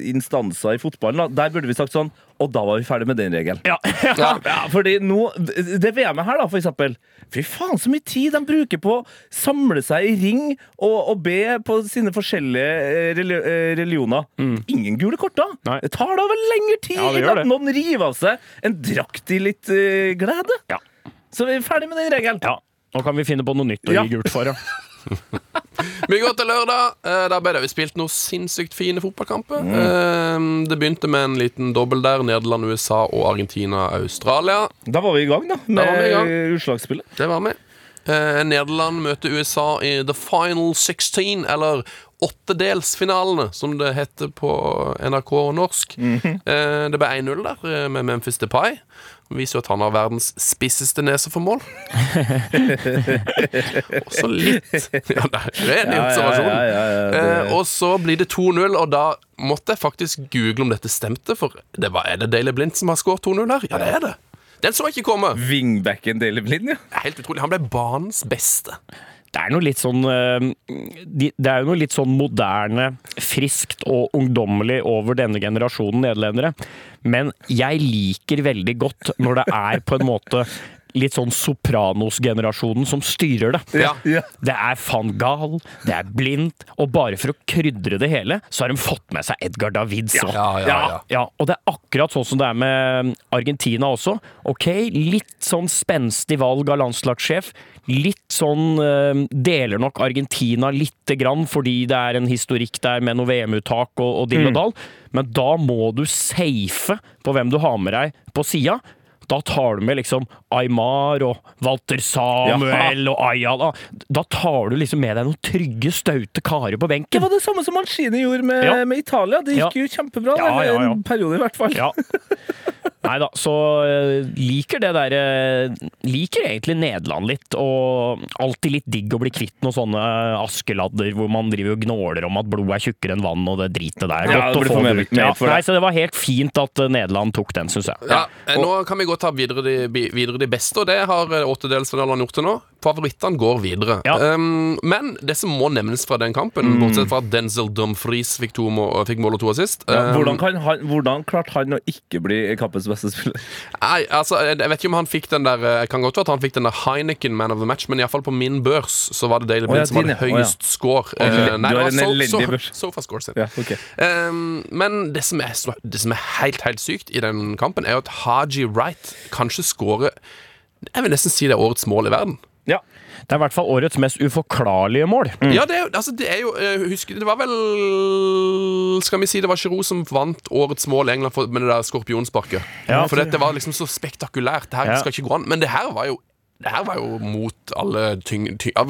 instanser i fotballen, der burde vi sagt sånn Og da var vi ferdig med den regelen. Ja. Ja, fordi nå, Det VM-et her, da, for eksempel. Fy faen, så mye tid de bruker på å samle seg i ring og, og be på sine forskjellige eh, reli eh, religioner. Ingen gule kort, da. Mm. Nei. Det tar da vel lengre tid Ja, det at noen river av seg en drakt i litt uh, glede. Ja. Så vi er ferdig med den regelen. ja. Nå kan vi finne på noe nytt å Ja. gi gult for. Ja. Vi går til lørdag. Eh, Der ble det jo spilt noen sinnssykt fine fotballkamper. Eh, Det begynte med en liten dobbel der. Nederland, USA og Argentina, Australia. Da var vi i gang, da, Da var vi i med utslagsspillet. Det var vi. Eh, Nederland møter USA i the final 16, eller åttedelsfinalene, som det heter på NRK norsk. eh, det ble 1-0 der eh, med Memphis Depay. Viser jo at han har verdens spisseste nese for mål. Også litt Ja, det er en observasjon. ja, ja, ja, det- Eh, og så blir det 2-0, og da måtte jeg faktisk google om dette stemte. For det var, er det Daily Blind som har skåret 2-0 her? Ja, det er det. Den så jeg ikke komme. Wingbacken Daily Blind, ja. Helt utrolig. Han ble banens beste. Det er noe litt sånn eh, Det er jo noe litt sånn moderne, friskt og ungdommelig over denne generasjonen nederlendere. Men jeg liker veldig godt når det er på en måte litt sånn Sopranos-generasjonen som styrer det. Ja. ja. Det er van Gahl, det er Blindt, og bare for å krydre det hele, så har de fått med seg Edgar Davids òg. Ja, ja, ja. Ja, og det er akkurat sånn som det er med Argentina også. Ok, litt sånn spenstig valg av landslagssjef. Litt sånn eh, Deler nok Argentina lite grann fordi det er en historikk der med noe VM-uttak og, og dill og dall. Men da må du safe på hvem du har med deg på sida. Da tar du med liksom Aymar og Walter Samuel og Ayala. Da tar du liksom med deg noen trygge, staute karer på benken. Det var det samme som Mancini gjorde med, Ja. med Italia. Det gikk Ja. jo kjempebra. Ja, ja, ja. En periode, i hvert fall. Ja. Nei da, så eh, liker det derre Liker egentlig Nederland litt, og alltid litt digg å bli kvitt noen sånne askeladder hvor man driver og gnåler om at blod er tjukkere enn vann og det dritet der. Ja, Godt det å blir få for ut. Ja, for det. nei, så det var helt fint at eh, Nederland tok den, syns jeg. Ja, og, Nå kan vi gå ta videre de, videre de beste, og det har åttedelsfinalen gjort til nå. Favorittene går videre. Ja. Um, men det som må nevnes fra den kampen, bortsett fra at Denzel Dumfries fikk, to må, fikk mål og to assist Ja, um, hvordan, kan han, hvordan klarte han å ikke bli kampens beste spiller? Nei, altså, jeg vet ikke om han fikk den der Jeg Kan godt være at han fikk den der Heineken Man of the Match, men iallfall på min børs så var det Daily Å, ja, som hadde høyest oh, score. Eh, du nei, det var so, so, Sofa Score sin. Ja, ok. Um, men det som, er, det som er helt, helt sykt i den kampen, er jo at Haji Wright kanskje skårer Jeg vil nesten si det er årets mål i verden. Ja. Det er i hvert fall årets mest uforklarlige mål. Ja, det er, altså, det er jo husker, Husk, det var vel Skal vi si det var Giroud som vant årets mål i England for, med det der skorpionsparket. Ja. for dette var liksom så spektakulært. Det her Ja. skal ikke gå an. Men det her var jo det her var jo mot alle tyng, tyng, ja,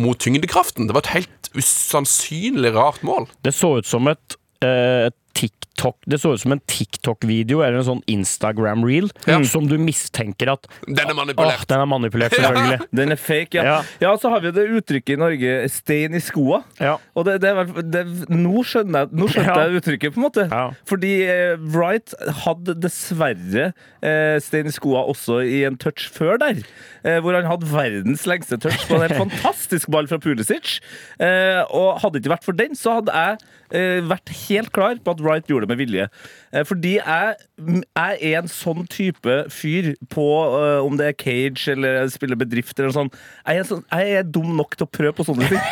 mot tyngdekraften. Det var et helt usannsynlig rart mål. Det så ut som et eh, TikTok Det så ut som en TikTok-video eller en sånn Instagram-reel som du mistenker at Den er Åh, manipulert. den er manipulert, selvfølgelig. Den er fake, ja. Ja. ja. så har vi det uttrykket i Norge 'stein i skoa'. Ja. Og det, det, det, nå skjønner jeg, nå skjønte Ja. jeg uttrykket, på en måte. Ja. Fordi eh, Wright hadde dessverre eh, stein i skoa også i en touch før der. Eh, hvor han hadde verdens lengste touch på en fantastisk ball fra Pulisic. Eh, og hadde det ikke vært for den, så hadde jeg eh, vært helt klar på at Wright gjorde det med vilje. Eh, fordi jeg, jeg er en sånn type fyr på uh, om det er cage eller spiller bedrifter eller sånn. Jeg er, sånn, jeg er dum nok til å prøve på sånne ting.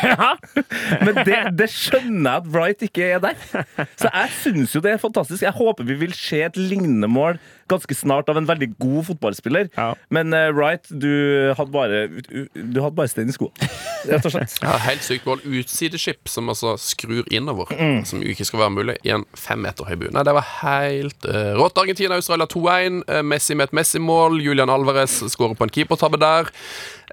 Men det, det skjønner jeg at Wright ikke er der. Så jeg syns jo det er fantastisk. Jeg håper vi vil se et lignende mål ganske snart av en veldig god fotballspiller. Ja. Men uh, Wright, du hadde bare Du hadde bare stein i skoa, rett og slett. Ja, helt sykt mål. Utsideskip som altså skrur innover, som jo ikke skal være mulig, i en fem meter høy bu. Nei, det var helt uh, rått. Argentina-Australia 2-1. Uh, Messi med et Messi-mål. Julian Alvarez skårer på en keepertabbe der.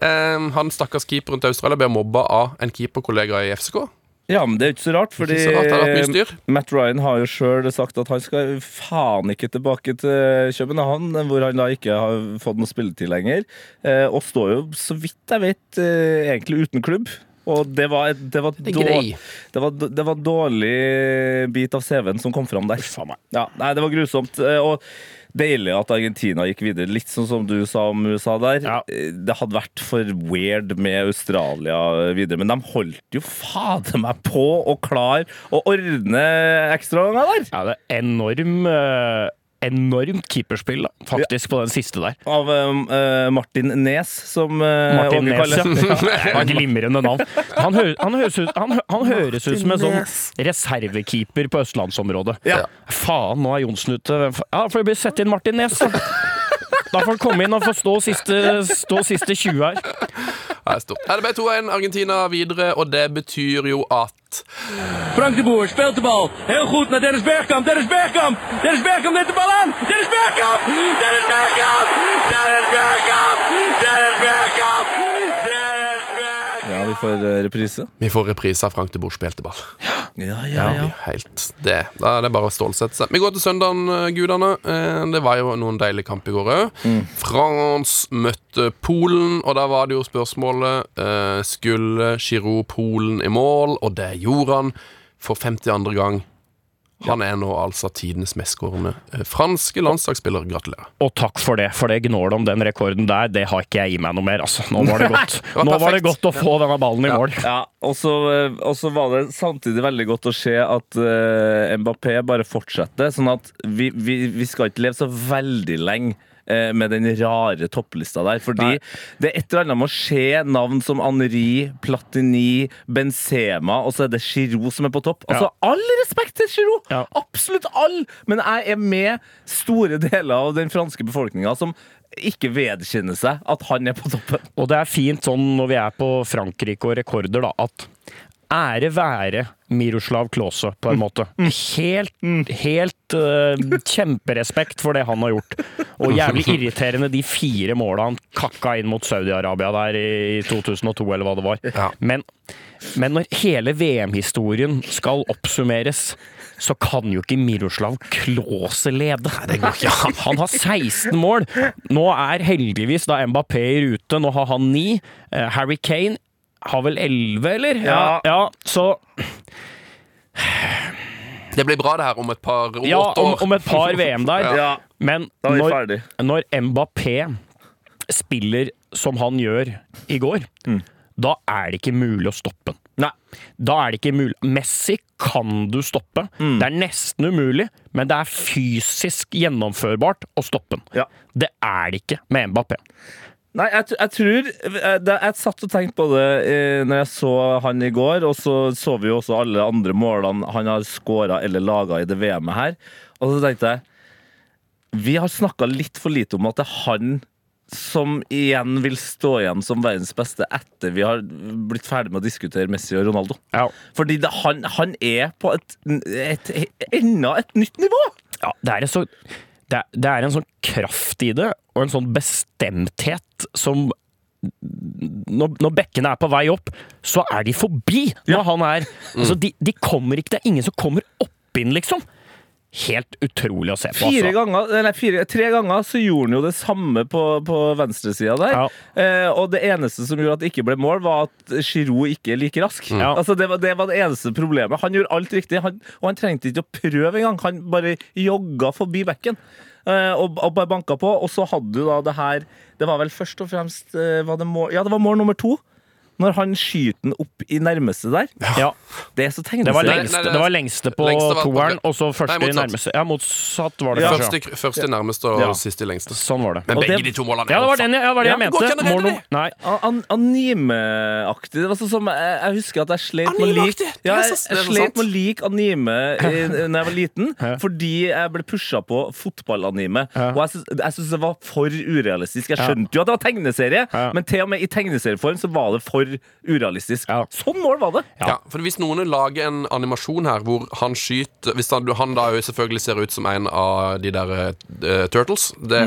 Uh, han stakkars keeperen til Australia blir mobba av en keeperkollega i FCK. Ja, men det er ikke så rart, fordi så rart. Matt Ryan har jo sjøl sagt at han skal faen ikke tilbake til København, hvor han da ikke har fått noe spilletid lenger. Eh, og står jo, så vidt jeg vet, eh, egentlig uten klubb. Og det var, et- det var, det var, det var dårlig bit av CV-en som kom fram der. Ja, nei, det var grusomt. eh, Og deilig at Argentina gikk videre. Litt sånn som du sa om USA der. Ja. Eh, Det hadde vært for weird med Australia videre, men de holdt jo fader meg på å klare å ordne ekstraomganger der! Ja, det er enorm eh, Enormt keeperspill, da, faktisk, på den siste der. Av uh, Martin Nes, som uh, Martin Nes, Nes, ja. ja. Glimrende navn. Han, hø han, høres ut, han, han høres ut som en sånn reservekeeper på østlandsområdet. Ja. Faen, nå er Johnsen ute. Ja, for det blir sett inn Martin Nes, da. Da får han komme inn og få stå siste, stå siste 20 her. Det er stort. Er det ble 2-1 Argentina videre, og det betyr jo at Frank de Boer speelt de bal. Heel goed naar Dennis Bergkamp. Dennis Bergkamp. Dennis Bergkamp neemt de bal aan. Dennis Bergkamp. Dennis Bergkamp. Dennis Bergkamp. Dennis Bergkamp. Vi får eh, reprise. vi får reprise av Frank de Boer spilte ball. Ja, Det ja. Helt det. Da er det bare å stålsette seg. Vi går til søndagen, eh, gudene. Eh, Det var jo noen deilige kamper i går òg. France møtte Polen, og da var det jo spørsmålet Skulle Giroud Polen i mål, og det gjorde han for 52. gang. Han er nå altså tidenes mestskårende eh, franske landslagsspiller. Gratulerer. Og takk for det, for det gnålet om den rekorden der, det har ikke jeg i meg noe mer. Altså, nå var det godt, var nå var det godt å få denne ballen i mål. Ja, og så eh, og så var det samtidig veldig godt å se at uh, Mbappé bare fortsetter. Sånn at vi, vi, vi skal ikke leve så veldig lenge med den rare topplista der. Fordi Nei. det er et eller annet med å se navn som Henri, Platini, Benzema, og så er det Giroud som er på topp. Altså, all respekt til Giroud! Ja. Absolutt all! Men jeg er med store deler av den franske befolkninga som ikke vedkjenner seg at han er på toppen. Og det er fint sånn når vi er på Frankrike og rekorder, da, at ære være Miroslav Klause, på en måte. Helt, helt uh, kjemperespekt for det han har gjort. Og jævlig irriterende de fire måla han kakka inn mot Saudi-Arabia der i 2002, eller hva det var. Ja. Men, men når hele VM-historien skal oppsummeres, så kan jo ikke Miroslav Klause lede. Han har 16 mål. Nå er heldigvis da Mbappé i rute. Nå har han 9. Eh, Harry Kane har vel 11, eller? Ja. ja så Det blir bra, det her, om et par om Ja, åtte om, år. om et par VM der. Ja, Men da er vi når, når Mbappé spiller som han gjør i går, da er det ikke mulig å stoppe han. Nei. Da er det ikke mulig. Messi kan du stoppe. Mm. Det er nesten umulig, men det er fysisk gjennomførbart å stoppe han. Ja. Det er det ikke med Mbappé. Nei, jeg, jeg tror jeg, det- jeg satt og tenkte på det eh, når jeg så han i går, og så så vi jo også alle andre målene han har skåra eller laga i det VM-et her. Og så tenkte jeg Vi har snakka litt for lite om at det er han som igjen vil stå igjen som verdens beste etter vi har blitt ferdig med å diskutere Messi og Ronaldo. Ja. Fordi det, han, han er på et, et, enda et nytt nivå! Ja, det er, en så, det, det er en sånn kraft i det, og en sånn bestemthet som når, når bekkene er på vei opp, så er de forbi når han er. Altså, de, de kommer ikke. Det er ingen som kommer opp inn, liksom. Helt utrolig å se på. Fire altså. ganger, nei, fire, tre ganger så gjorde han jo det samme på, på venstresida der. Ja. Eh, og det eneste som gjorde at det ikke ble mål, var at Giroud ikke er like rask. Ja. Altså, det, var, det var det eneste problemet. Han gjorde alt riktig, han, og han trengte ikke å prøve engang. Han bare jogga forbi bekken. eh, og, og bare banka på, og så hadde du da det her Det var vel først og fremst eh, var det mål, Ja, det var mål nummer to. Når han skyter den opp i nærmeste der. Ja, Det er så det var lengste, nei, det- det var lengste på toeren, og så første i nærmeste. Ja, motsatt var det Ja. kanskje. Første, første nærmeste og Ja. i lengste. Sånn var det. Men Og begge det- de to målene Ja, det var den ja, det var det jeg mente. Mål det. Nei. An Anime-aktig. Det var sånn som jeg, jeg husker at jeg slet med å like? Ja, jeg, slet med å like anime da når jeg var liten, fordi jeg ble pusha på fotballanime. Og jeg syns- det var for urealistisk. Jeg skjønte jo at det var tegneserie, men til og med i tegneserieform så var det for urealistisk. Ja. Sånn mål var det! Ja. for Hvis noen lager en animasjon her hvor han skyter Hvis han, han da jo selvfølgelig ser ut som en av de der uh, Turtles Det,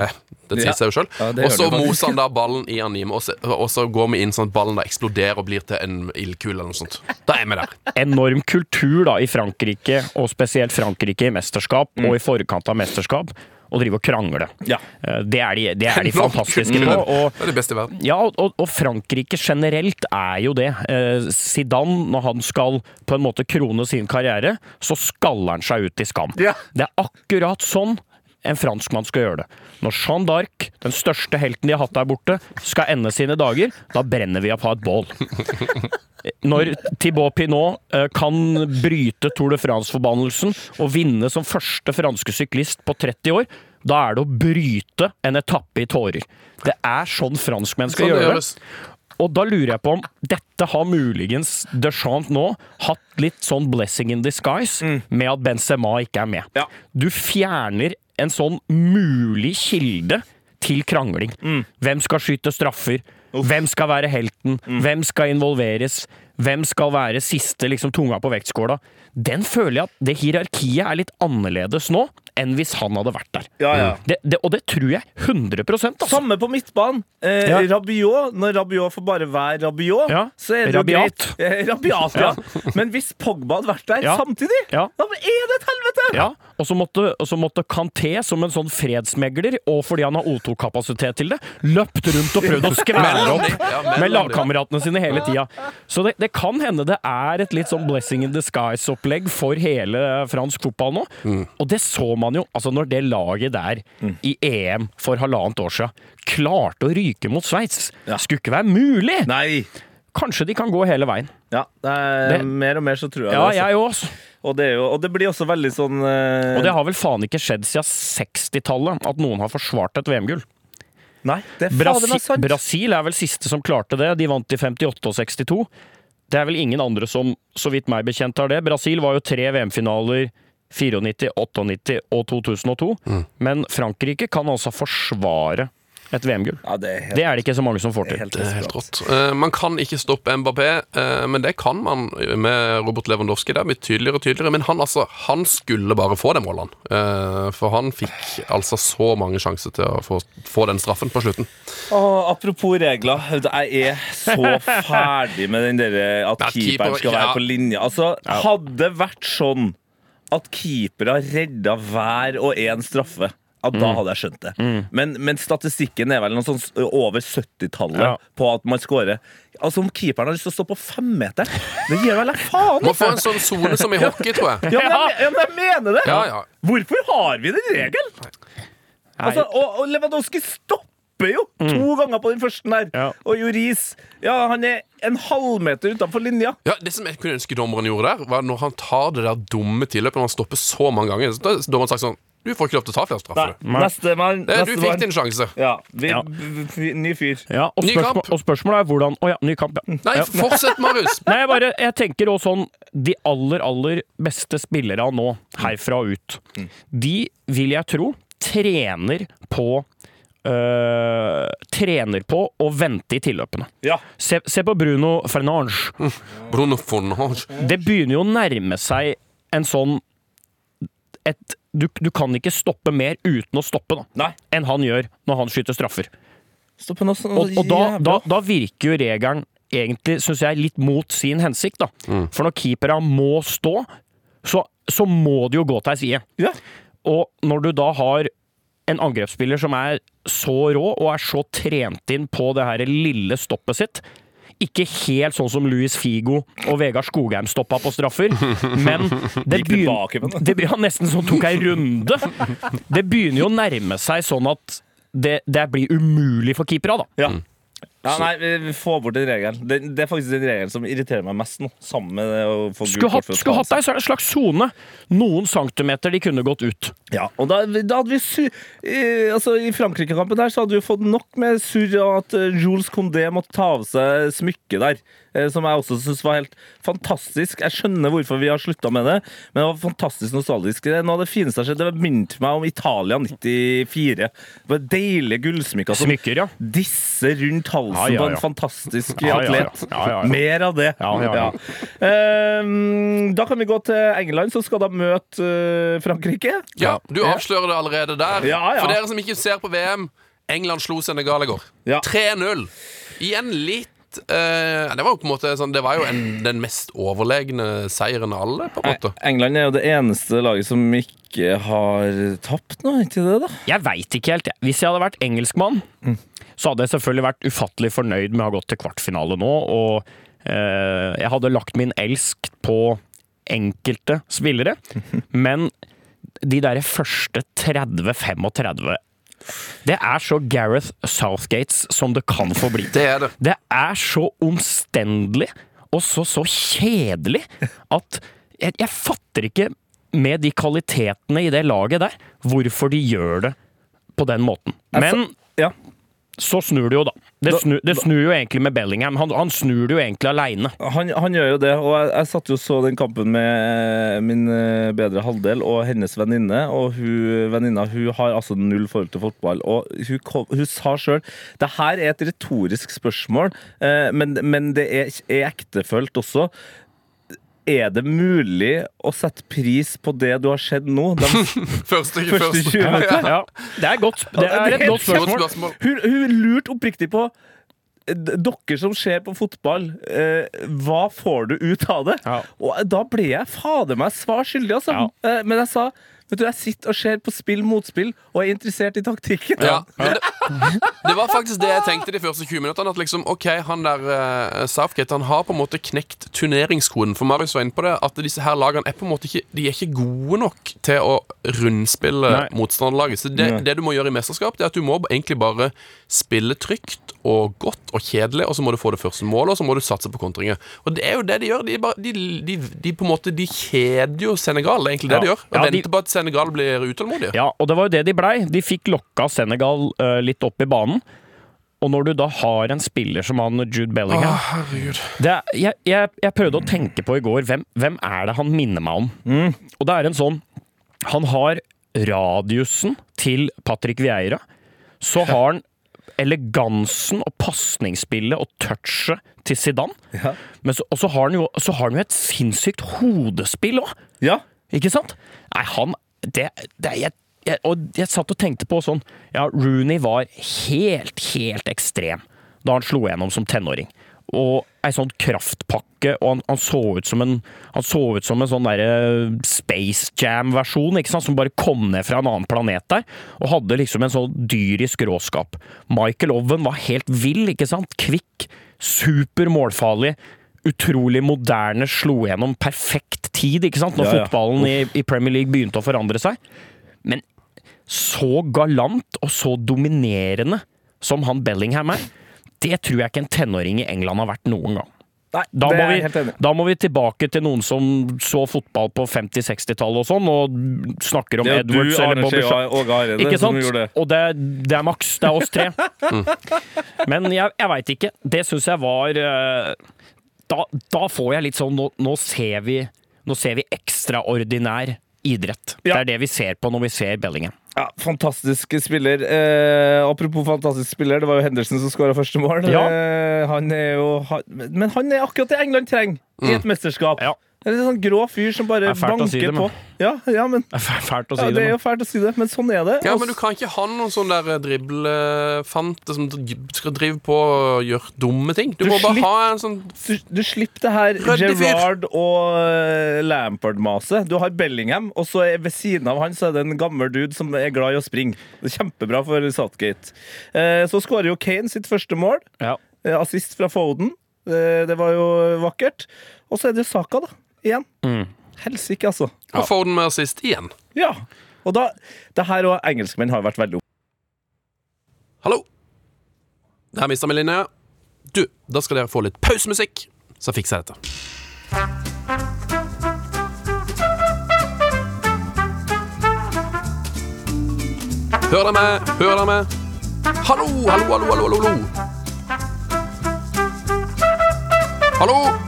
det sier Ja. seg jo sjøl. Ja, og så moser han da ballen i anime, og så, og så går vi inn sånn at ballen da eksploderer og blir til en ildkule eller noe sånt. Da er vi der. enorm kultur da i Frankrike, og spesielt Frankrike i mesterskap Mm. og i forkant av mesterskap, å drive og krangle. Ja. Eh, Det er de, det er de fantastiske på. Og Det er det beste i verden. ja, og, og Frankrike generelt er jo det. Eh, Zidane, når han skal på en måte krone sin karriere, så skaller han seg ut i skam. Ja. Det er akkurat sånn en franskmann skal gjøre det. Når Jeanne d'Arc, den største helten de har hatt der borte, skal ende sine dager, da brenner vi opp av et bål. Når Thibaut Pinot eh, kan bryte Tour de France-forbannelsen og vinne som første franske syklist på 30 år, da er det å bryte en etappe i tårer. Det er sånn franskmenn skal Sånn gjøre det. Og da lurer jeg på om dette har muligens Deschamps nå hatt litt sånn blessing in disguise med at Benzema ikke er med. Ja. Du fjerner en sånn mulig kilde til krangling. Hvem skal skyte straffer? Hvem skal være helten? Hvem skal involveres? Hvem skal være siste liksom, tunga på vektskåla? Den føler jeg at det hierarkiet er litt annerledes nå enn hvis han hadde vært der. Ja, ja. Det, det, og det tror jeg 100% altså. Samme på midtbanen. Eh, Ja. Rabiot, når Rabiot får bare være Rabiot, Ja. så er det Rabiat. greit. Eh, Rabiat, ja. Men hvis Pogba hadde vært der Ja. samtidig, Ja. da er det et helvete! Ja, og så måtte, måtte Kanté, som en sånn fredsmegler, og fordi han har O2-kapasitet til det, løpt rundt og prøvd å skvære opp Ja, med lagkameratene sine hele tida. Så det, det kan hende det er et litt sånn blessing in disguise-opplegg for hele fransk fotball nå. Mm. Og det så man jo, altså når det laget der i EM for halvannet år siden klarte å ryke mot Sveits. Ja. Skulle ikke være mulig! Nei. Kanskje de kan gå hele veien. Ja, er, Det- mer og mer så tror jeg Ja, det. altså. jeg også. Og, det jo, og det blir også veldig sånn eh, Og det har vel faen ikke skjedd siden 60-tallet at noen har forsvart et VM-gull. Nei, det er meg sant. Brasil er vel siste som klarte det. De vant i 58 og 62. Det er vel ingen andre som, så vidt meg bekjent, har det. Brasil var jo tre VM-finaler 94, 98 og 2002. Mm. Men Frankrike kan altså forsvare et VM-gull. Ja, det er Det er det ikke så mange som får det er til. helt Det er helt rått. Uh, man kan ikke stoppe Mbappé, uh, men det kan man med Robert Lewandowski. Det er blitt tydeligere og tydeligere. Men han, altså, han skulle bare få det målet, han. Eh, for han fikk altså så mange sjanser til å få, få den straffen på slutten. Oh, apropos regler. Jeg er så ferdig med den derre at keeperen skal være på linje. Altså, Hadde det vært sånn at keepere redda hver og en straffe ja, Mm. da hadde jeg skjønt det. Men, men statistikken er vel noe sånn over 70-tallet Ja. på at man scorer. Altså Om keeperen har lyst til å stå på femmeteren, det gir vel jeg faen Må få en sånn sone som i hockey, tror jeg. Ja, men jeg, ja, men jeg mener det! Ja, ja. Hvorfor har vi den regelen? Altså, og, og Lewandowski stopper jo to ganger på den første der. Ja. Og Joris ja, han er en halvmeter utenfor linja. Ja, Det som jeg kunne ønske dommeren gjorde der, var når han tar det der dumme tilløpet når han stopper så mange ganger. Så da har dommeren sagt sånn Du får ikke lov til å ta flere straffer. Neste mann. Det, du fikk din sjanse. Ja, vi, Ja. ny fyr. Ja, og, Ny kamp. og spørsmålet er hvordan Å ja, ny kamp, ja. Nei, ja. fortsett, Marius! Nei, jeg bare Jeg tenker også sånn De aller, aller beste spillerne nå, herfra og ut, de vil jeg tro trener på øh, trener på å vente i tilløpene. Ja. Se, se på Bruno Fernange. Bruno Fernange. Det begynner jo å nærme seg en sånn et, du, du kan ikke stoppe mer uten å stoppe da, enn han gjør når han skyter straffer. Stopp nå sånn Og, og da, da, da virker jo regelen egentlig, syns jeg, litt mot sin hensikt. da. For når keepera må stå, så, så må de jo gå til ei side. Ja. Og når du da har en angrepsspiller som er så rå og er så trent inn på det her lille stoppet sitt ikke helt sånn som Luis Figo og Vegard Skogheim stoppa på straffer, men det begynner, det. det blir nesten som tok ei runde. Det begynner jo å nærme seg sånn at det, det blir umulig for keepera, da. Ja. Ja, nei, får bort den regelen. Det, det er faktisk den regelen som irriterer meg mest nå. Sammen med å få Skulle hatt, skulle hatt deg en slags sone. Noen centimeter de kunne gått ut. Ja, og da, da hadde vi su eh, altså, I Frankrike-kampen der så hadde vi fått nok med surr og at eh, Jules Condé måtte ta av seg smykket der. Eh, Som jeg også syns var helt fantastisk. Jeg skjønner hvorfor vi har slutta med det, men det var fantastisk nostalgisk. Det er Noe av det fineste jeg har sett. Det minte meg om Italia 94. Det var deilige gullsmykker som Smykker, ja. disse rundt halsen Ja, ja, på en fantastisk Ja, ja, ja. atlet. Ja, ja, ja. Mer av det. Ja, ja, ja. Ehm, da kan vi gå til England, så skal da møte eh, Frankrike. Ja, Du avslører det allerede der. Ja, ja. For dere som ikke ser på VM, England slo Senegal i går. Ja. 3-0. I en litt. Eh, det var jo på en måte sånn Det var jo en, den mest overlegne seieren av alle, på en måte. England er jo det eneste laget som ikke har tapt noe, ikke det, da? Jeg veit ikke helt. jeg. Hvis jeg hadde vært engelskmann, så hadde jeg selvfølgelig vært ufattelig fornøyd med å ha gått til kvartfinale nå, og eh, jeg hadde lagt min elsk på enkelte spillere, men de der første 30-35 Det er så Gareth Southgates som det kan få bli. Det er det. Det er så omstendelig og så, så kjedelig at jeg, jeg fatter ikke med de kvalitetene i det laget der, hvorfor de gjør det på den måten. Men. Så snur det jo, da. Det, Da- snu, det snur jo egentlig med Bellingham. Han, han snur det jo egentlig aleine. Han, han gjør jo det, og jeg, jeg satt jo så den kampen med min eh, bedre halvdel og hennes venninne. Og hun venninna hun har altså null forhold til fotball. Og hun, kom, hun sa sjøl det her er et retorisk spørsmål, eh, men, men det er, er ektefølt også. Er det mulig å sette pris på det du har sett nå? De Første, første 20 minutter? Ja, det er, godt, det er et godt Godt spørsmål. spørsmål. Hun, hun lurte oppriktig på eh, dere som ser på fotball, eh, hva får du ut av det? Ja. Og da ble jeg fader meg svar skyldig, altså. Ja. Eh, men jeg sa Vet du, Jeg sitter og ser på spill mot spill og er interessert i taktikken. Ja, det, det var faktisk det jeg tenkte de første 20 minuttene. At liksom, ok, han der uh, Southgate Han har på en måte knekt turneringskoden. For Marius var inne på det At disse her lagene er på en måte ikke De er ikke gode nok til å rundspille Nei. motstanderlaget. Så det, det du må gjøre i mesterskap, Det er at du må egentlig bare spille trygt og godt og kjedelig, og så må du få det første målet, og så må du satse på kontringer. Og det er jo det de gjør. De, bare, de, de, de på en måte De kjeder jo Senegal. Det er egentlig det Ja. de gjør. Og Ja, de- venter på at Senegal blir utålmodige. Ja, og det var jo det de blei. De fikk lokka Senegal uh, litt opp i banen. Og når du da har en spiller som han Jude Bellingham herregud. det er, jeg, jeg, jeg prøvde å tenke på i går hvem, hvem er det han minner meg om. Og det er en sånn Han har radiusen til Patrick Vieira. Så har han elegansen og pasningsspillet og touchet til Zidane. Ja. Men så, og så har han jo, så har han jo et sinnssykt hodespill òg. Ja. Ikke sant? Nei, han det, det, jeg, jeg, Og jeg satt og tenkte på sånn Ja, Rooney var helt, helt ekstrem da han slo gjennom som tenåring. Og ei sånn kraftpakke, og han, han så ut som en Han så ut som en sånn derre Space Jam-versjon, ikke sant, som bare kom ned fra en annen planet der, og hadde liksom en sånn dyrisk råskap. Michael Owen var helt vill, ikke sant? Kvikk, super målfarlig utrolig moderne, slo gjennom perfekt tid, ikke sant? Når Ja, ja. fotballen i, i Premier League begynte å forandre seg. Men så galant og så dominerende som han Bellingham er, det tror jeg ikke en tenåring i England har vært noen gang. Nei, Da må, vi, da må vi tilbake til noen som så fotball på 50-60-tallet og sånn, og snakker om Edwards du, eller Bobby Shaw. Ikke som sant? det. Og det, det er maks. Det er oss tre. Men jeg, jeg veit ikke. Det syns jeg var eh, da, da får jeg litt sånn Nå, nå ser vi Nå ser vi ekstraordinær idrett. Det er det vi ser på når vi ser Bellingham. Ja, Fantastisk spiller. Eh, apropos fantastisk spiller, det var jo Henderson som skåra første mål. Ja. Eh, han er jo han, Men han er akkurat det England trenger i et mesterskap. Ja. Det er en sånn grå fyr som bare er banker si det, på. Ja, ja, men Det er fælt å si ja, det. Det er jo fælt å si det, men sånn er det. Ja, men du kan ikke ha noen sånn der driblefante som skal drive på og gjøre dumme ting. Du, Du må bare ha en sånn du, du slipper det her. Gerrard og eh, Lampard-maset. Du har Bellingham, og så er ved siden av han så er det en gammel dude som er glad i å springe. Det er Kjempebra for Southgate. Eh, så skårer jo Kane sitt første mål. Ja. Eh, Assist fra Foden. Eh, Det var jo vakkert. Og så er det Saka, da. Igjen. Mm. Helsike, altså. Og får den med sist igjen. Ja. Og da Det her og engelskmenn har vært veldig opp... Hallo. Der mista vi linja. Du, da skal dere få litt pausemusikk, så fikser jeg dette. Hør deg med? Hør deg med? Hallo, hallo, hallo, hallo, hallo. Hallo,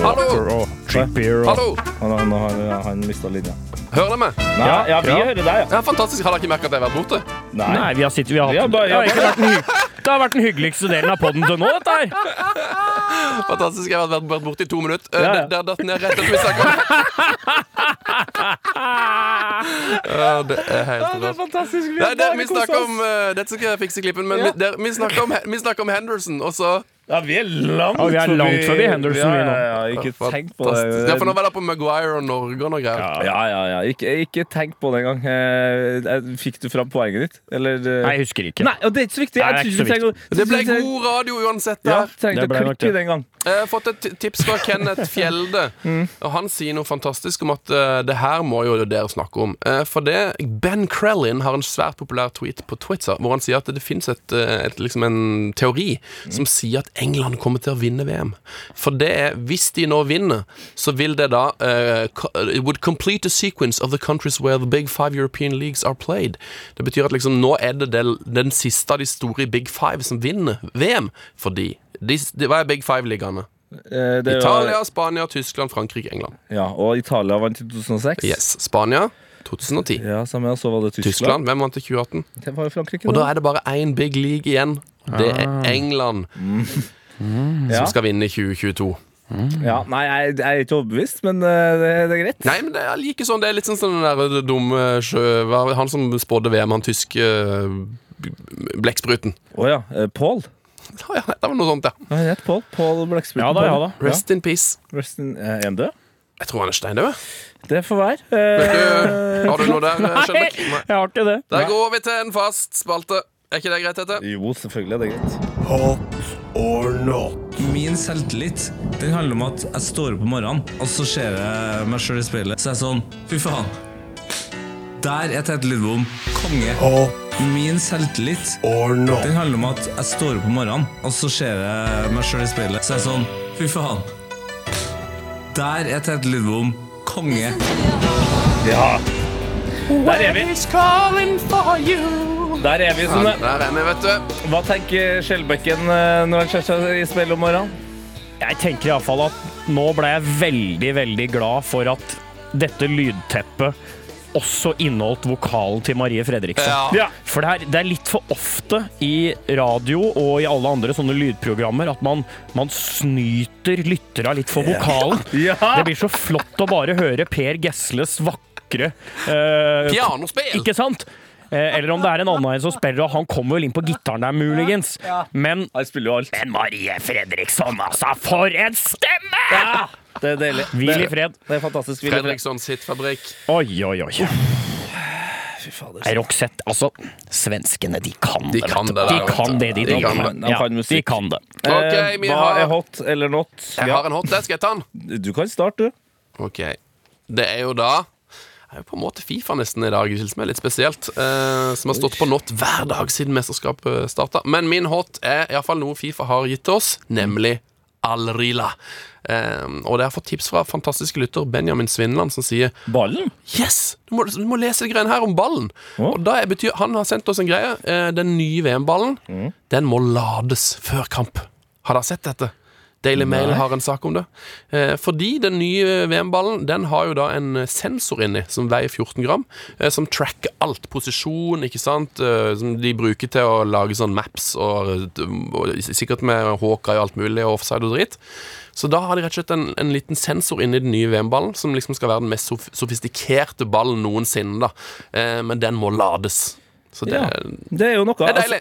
Hallo. og Trippier og hallo. Han, han, han, han mista linja. Hører dere meg? Nei, ja, Ja, vi ja. hører deg, ja. Ja, fantastisk. Har dere ikke merket at jeg har vært borte? Nei, vi har sittet vi har hatt Vi har bare- det, har ikke vært den hy det har vært den hyggeligste delen av podden til nå, dette her. Fantastisk. Jeg har vært, vært borte i to minutter. Eh, Ja, ja. Det, det har datt ned rett etter vi snakket om Ja, Det er helt Det er rått. fantastisk. Vi Nei, det, vi snakker om uh, Dette skal jeg fikse klippen, men Ja. vi, der, vi, snakker om, vi snakker om Henderson, og så Ja, vi er langt Ja, vi er langt forbi Henderson, ja, ja, ja, ikke tenk på det. Ja, for nå var det på Maguire og Norge og noe greier. Ja, ja, ja. Ikke, ikke tenk på det engang. Eh, eh, Fikk du fram poenget ditt? Eller eh, Nei, jeg husker ikke. Nei, og det er ikke så viktig. Nei, det ikke så viktig. trenger Det ble god radio uansett. Ja, trengte å klikke den gang. Jeg har fått et tips fra Kenneth Fjelde. Mm. Og Han sier noe fantastisk om at uh, det her må jo dere snakke om. Uh, for det Ben Krellin har en svært populær tweet på Twitter hvor han sier at det finnes et, eh, liksom en teori Mm. som sier at England kommer til å vinne VM. For det er, hvis de nå vinner, så vil det da uh, would complete a sequence of the countries where the big five European leagues are played. Det betyr at liksom nå er det del, den siste av de store big five som vinner VM. Fordi de, de, Hva er big five-ligaene? Eh, det var- Italia, Spania, Tyskland, Frankrike, England. Ja, og Italia vant i 2006. Yes, Spania 2010. Ja, samme, så var det Tyskland. Tyskland, hvem vant i 2018? Det var jo Frankrike, Og da er det bare én big league igjen. Det er England Mm. som skal vinne i 2022. ja, Nei, jeg, jeg er ikke overbevist, men eh, det, det er greit. Nei, men det er like sånn Det er litt sånn som den der dumme sjø... Han som spådde VM, han tyske uh, blekkspruten. Å ja. Pål? Paul. Ja, ja, det var noe sånt, ja. Het Paul. Paul Blekspruten. Ja da, ja da. Rest in peace. Rest in, eh, er han død? Jeg tror han er steindød. Det får være. Eh, har du noe der, Nei, Nei. jeg har ikke det. Der går vi til en fast spalte. Er ikke det greit, dette? jo, selvfølgelig er det greit. Hot or not? Min selvtillit Den handler om at jeg står opp om morgenen, og så ser jeg meg sjøl i speilet. Så er jeg sånn Fy faen. Der er Tete Lidbom konge. Og Min selvtillit or no. Den handler om at jeg står opp om morgenen, og så ser jeg meg sjøl i speilet. Så er jeg sånn Fy faen. Der er Tete Lidbom konge. Ja. Der er vi. Der er vi. Sånn, Ja, der er vi, vet du. hva tenker Skjellbekken eh, når han ser seg i speilet om morgenen? Jeg tenker iallfall at nå ble jeg veldig, veldig glad for at dette lydteppet også inneholdt vokalen til Marie Fredriksen. Ja. Ja. For det er, det er litt for ofte i radio og i alle andre sånne lydprogrammer at man, man snyter lytterne litt for vokalen. Ja. Det blir så flott å bare høre Per Gesles vakre uh, Pianospill! Ikke sant? Eh, eller om det er en annen en som spiller, og han kommer vel inn på gitaren der, muligens. Men, Han spiller jo alt. men Marie Fredriksson, altså! For en stemme! Ja, det er deilig. Hvil i fred. Det er fantastisk. Fredriksson sitt fabrikk. Oi, oi, oi. Fy fader. Roxette, altså Svenskene, de kan De det. kan det der, de kan det, de. De de kan kan det. De kan Ja, musikk. de kan det. Ok, Eh, vi hva har- er hot eller not? Jeg har en hot det. Skal jeg ta den? Du kan starte, du. Ok. Det er jo da det er jo på en måte Fifa nesten i dag, som er litt spesielt. Eh, som har stått på not hver dag siden mesterskapet starta. Men min hot er iallfall noe Fifa har gitt til oss, nemlig Alrila. Eh, og det har fått tips fra fantastiske lytter Benjamin Svinland, som sier Ballen? Yes! Du må, du må lese greiene her om ballen. Oh. Og da betyr, Han har sendt oss en greie. Eh, den nye VM-ballen Den må lades før kamp. Har dere sett dette? Daily Mail har en sak om det. Eh, fordi den nye VM-ballen Den har jo da en sensor inni som veier 14 gram. Eh, som tracker alt. Posisjon, ikke sant. Eh, som de bruker til å lage sånn maps, og, og sikkert med Hawkeye og alt mulig, og offside og dritt. Så da har de rett og slett en, en liten sensor inni den nye VM-ballen, som liksom skal være den mest sof sofistikerte ballen noensinne. da eh, Men den må lades. Så det Ja. Det er jo noe. Er. Altså,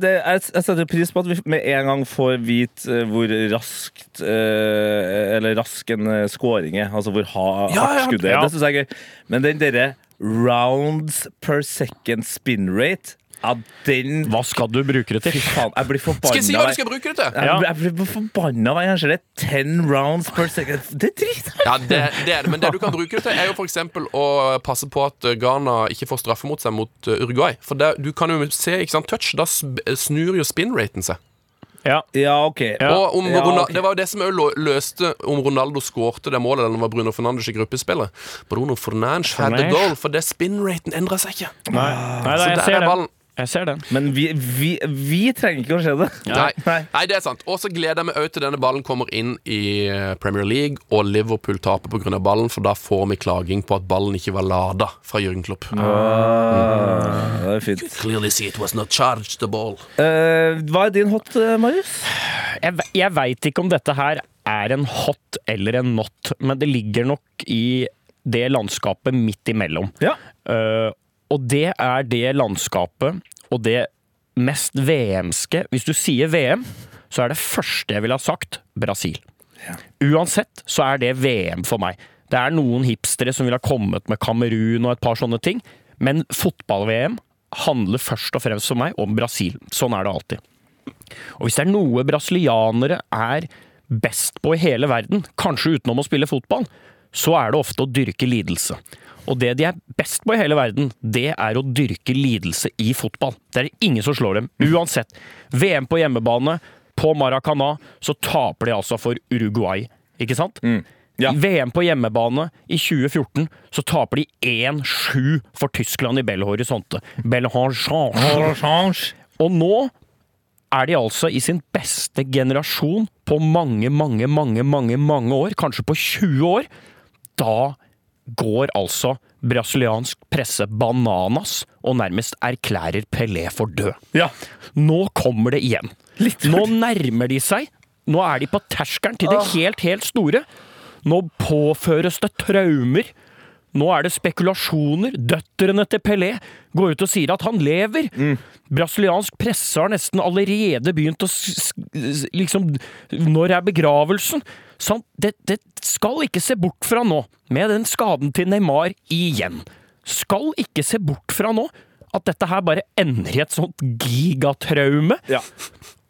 det, jeg, jeg setter pris på at vi med en gang får vite eh, hvor raskt eh, Eller rask en eh, scoring er. Altså hvor ha, Ja, hardt skuddet er. ja. Det syns jeg er gøy. Men den derre rounds per second spin rate ja, den Hva skal du bruke det Fy til? faen, jeg blir forbanna. Skal jeg si hva du skal bruke det til? jeg, Ja. jeg blir forbanna hver gang jeg ser det. 10 rounds per second. Det er dritt Ja, det, det er det. Men det du kan bruke det til, er jo f.eks. å passe på at Ghana ikke får straffe mot seg mot uh, Uruguay. For det, du kan jo se, ikke sant, touch, da snur jo spin-raten seg. Ja. Ja, OK. Ja. Og om Ja, Ronal- Det var jo det som løste om Ronaldo skårte det målet, eller om var Bruno Fernandes i gruppespillet. Bruno Fernandes had the goal, for det spin-raten endra seg ikke. Nei, nei, nei Så jeg der er ballen. Jeg ser den. Men vi, vi, vi trenger ikke å se det. Nei. Nei. Nei, det er sant. Og så gleder jeg meg òg til denne ballen kommer inn i eh, Premier League, og Liverpool taper pga. ballen, for da får vi klaging på at ballen ikke var lada fra Jørgen Klopp. Ah, det er fint. Clearly see it was not charged the ball. Uh, hva er din hot, eh, Marius? Jeg, jeg veit ikke om dette her er en hot eller en not, men det ligger nok i det landskapet midt imellom. Ja. Eh, og det er det landskapet og det mest VM-ske Hvis du sier VM, så er det første jeg ville ha sagt Brasil. Uansett så er det VM for meg. Det er noen hipstere som ville ha kommet med Kamerun og et par sånne ting, men fotball-VM handler først og fremst for meg om Brasil. Sånn er det alltid. Og hvis det er noe brasilianere er best på i hele verden, kanskje utenom å spille fotball, så er det ofte å dyrke lidelse. Og det de er best på i hele verden, det er å dyrke lidelse i fotball. Det er det ingen som slår dem, uansett. VM på hjemmebane, på Maracana, så taper de altså for Uruguay, ikke sant? Ja. I VM på hjemmebane i 2014 så taper de 1-7 for Tyskland i Belle Horizonte. Belle Horizonte. Og nå er de altså i sin beste generasjon på mange, mange, mange, mange, mange år, kanskje på 20 år. Da går altså brasiliansk presse bananas og nærmest erklærer Pelé for død. Ja. Nå kommer det igjen. Nå nærmer de seg. Nå er de på terskelen til det helt, helt store. Nå påføres det traumer. Nå er det spekulasjoner. Døtrene til Pelé går ut og sier at han lever. Brasiliansk presse har nesten allerede begynt å liksom Når er begravelsen? Sant? Det, det skal ikke se bort fra nå, med den skaden til Neymar igjen. Skal ikke se bort fra nå at dette her bare ender i et sånt gigatraume. Ja.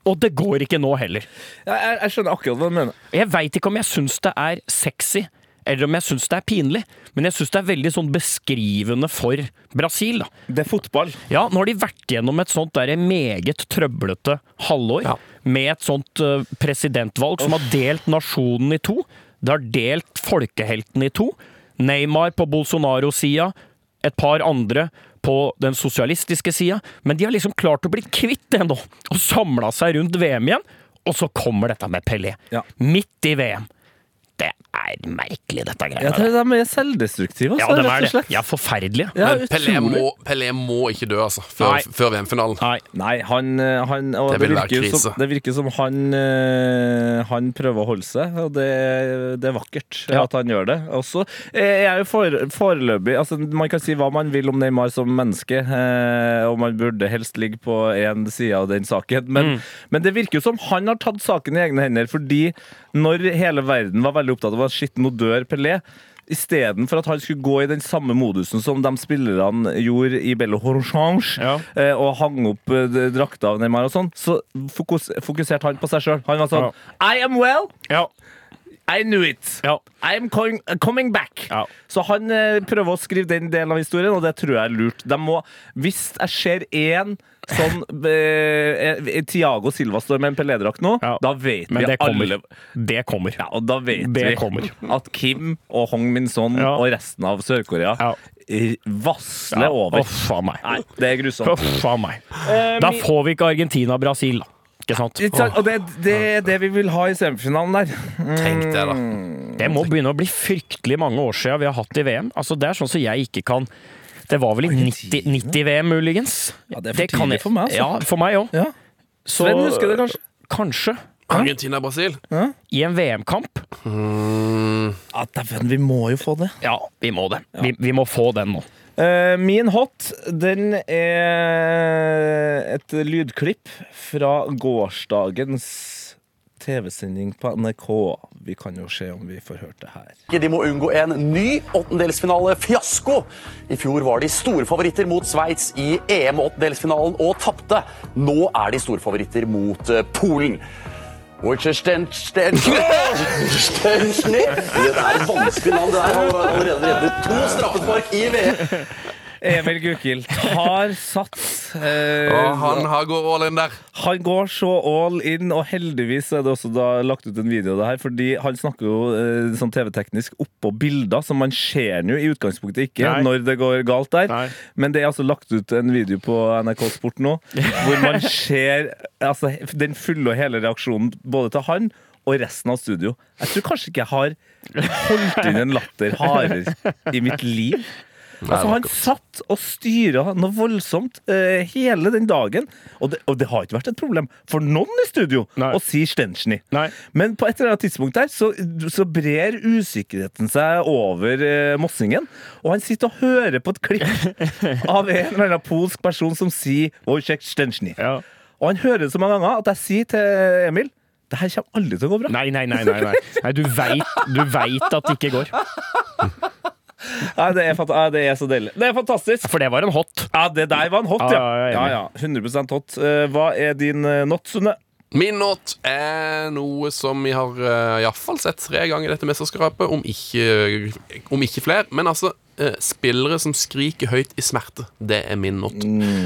Og det går ikke nå heller. Jeg, jeg, jeg skjønner akkurat hva du mener. Jeg veit ikke om jeg syns det er sexy, eller om jeg syns det er pinlig, men jeg syns det er veldig sånn beskrivende for Brasil. da. Det er fotball. Ja, nå har de vært gjennom et sånt der meget trøblete halvår, Ja. Med et sånt eh, presidentvalg som har delt nasjonen i to. Det har delt folkeheltene i to. Neymar på Bolsonaro-sida, et par andre på den sosialistiske sida, men de har liksom klart å bli kvitt det nå, og samla seg rundt VM igjen. Og så kommer dette med Pelé. Ja. Midt i VM. Det er merkelig, dette greia. Ja, greiene. det, de er selvdestruktive, Ja, altså, de er rett og slett. Ja, forferdelige. Ja, Men Pelé må, Pelé må ikke dø, altså, før, før VM-finalen. Nei. Nei, han, eh, han og Det det, virker som, det virker som han eh, Han prøver å holde seg, og det, det er vakkert Ja. at han gjør det. Også eh, jeg er jo for, foreløpig altså, Man kan si hva man vil om Neymar som menneske, eh, og man burde helst ligge på én side av den saken, men, Mm. men det virker jo som han har tatt saken i egne hender, fordi når hele verden var veldig opptatt av at shit, nå dør Pelé Istedenfor at han skulle gå i den samme modusen som de spillerne gjorde i Bello Horizonte, Ja. eh, og hang opp drakta drakter av Neymar og sånn, så fokuserte han på seg sjøl. Han var sånn I am well. Ja. I knew it. Ja. I'm coming, coming back. Ja. Så han eh, prøver å skrive den delen av historien, og det tror jeg er lurt. De må, hvis jeg ser én sånn eh, eh, Tiago Silva står med en Pelé-drakt nå, Ja. da vet Men vi det kommer. alle Det kommer. ja, og da vet Det vi kommer. at Kim og Hong Min Son Ja. og resten av Sør-Korea Ja. eh, vasler over. Uff a meg. Nei, det er grusomt. Uff a meg. Eh, Da får vi ikke Argentina-Brasil, da. Ikke sant? Og det, det er det vi vil ha i semifinalen der. Tenk det, da. Det må begynne å bli fryktelig mange år siden vi har hatt i VM. Altså, det er sånn som jeg ikke kan Det var vel i 90 90-VM, muligens? Ja, det er for kan tidlig jeg- for meg, altså. Ja, for meg òg. Ja. Sven husker det kanskje? Kanskje. Argentina-Brasil. I en VM-kamp. Ja, Dæven, vi må jo få det. Ja, vi må det. Vi, vi må få den nå. Eh, min hot, den er et lydklipp fra gårsdagens TV-sending på NRK. Vi kan jo se om vi får hørt det her. De må unngå en ny åttendelsfinale-fiasko. I fjor var de store favoritter mot Sveits i EM-åttendelsfinalen og tapte. Nå er de store favoritter mot eh, Polen. Wojciech Sten- Sten- Stensny. Det er vanskelig navn. Det er allerede reddet to straffespark i VM. Emil Gukild tar sats. eh, Og han har går all in der. Han går så all in, og heldigvis er det også da lagt ut en video av det her, fordi han snakker jo eh, sånn TV-teknisk oppå bilder, som man ser nå i utgangspunktet ikke Nei. når det går galt der. Nei. Men det er altså lagt ut en video på NRK Sport nå, hvor man ser altså, den fulle og hele reaksjonen både til han og resten av studio. Jeg tror kanskje ikke jeg har holdt inn en latter hardere i mitt liv. Altså, han satt og styra noe voldsomt uh, hele den dagen. Og det, og det har ikke vært et problem for noen i studio Nei. å si Stensny. Men på et eller annet tidspunkt der så, så brer usikkerheten seg over uh, Mossingen. Og han sitter og hører på et klipp av en eller annen polsk person som sier Wojciech Stensny. Ja. Og han hører det så mange ganger at jeg sier til Emil det her kommer aldri til å gå bra. Nei, nei, nei. nei, nei. nei du veit at det ikke går. Nei, det, er, nei, det er så deilig. Det er fantastisk. For det var en hot. Ja, det der var en hot, ja. Ja, Ja, ja, 100 hot. Eh, Hva er din eh, not, Sunne? Min not er noe som vi har uh, iallfall sett tre ganger i dette mesterskapet, om ikke, om ikke flere. Men altså, spillere som skriker høyt i smerte, det er min not.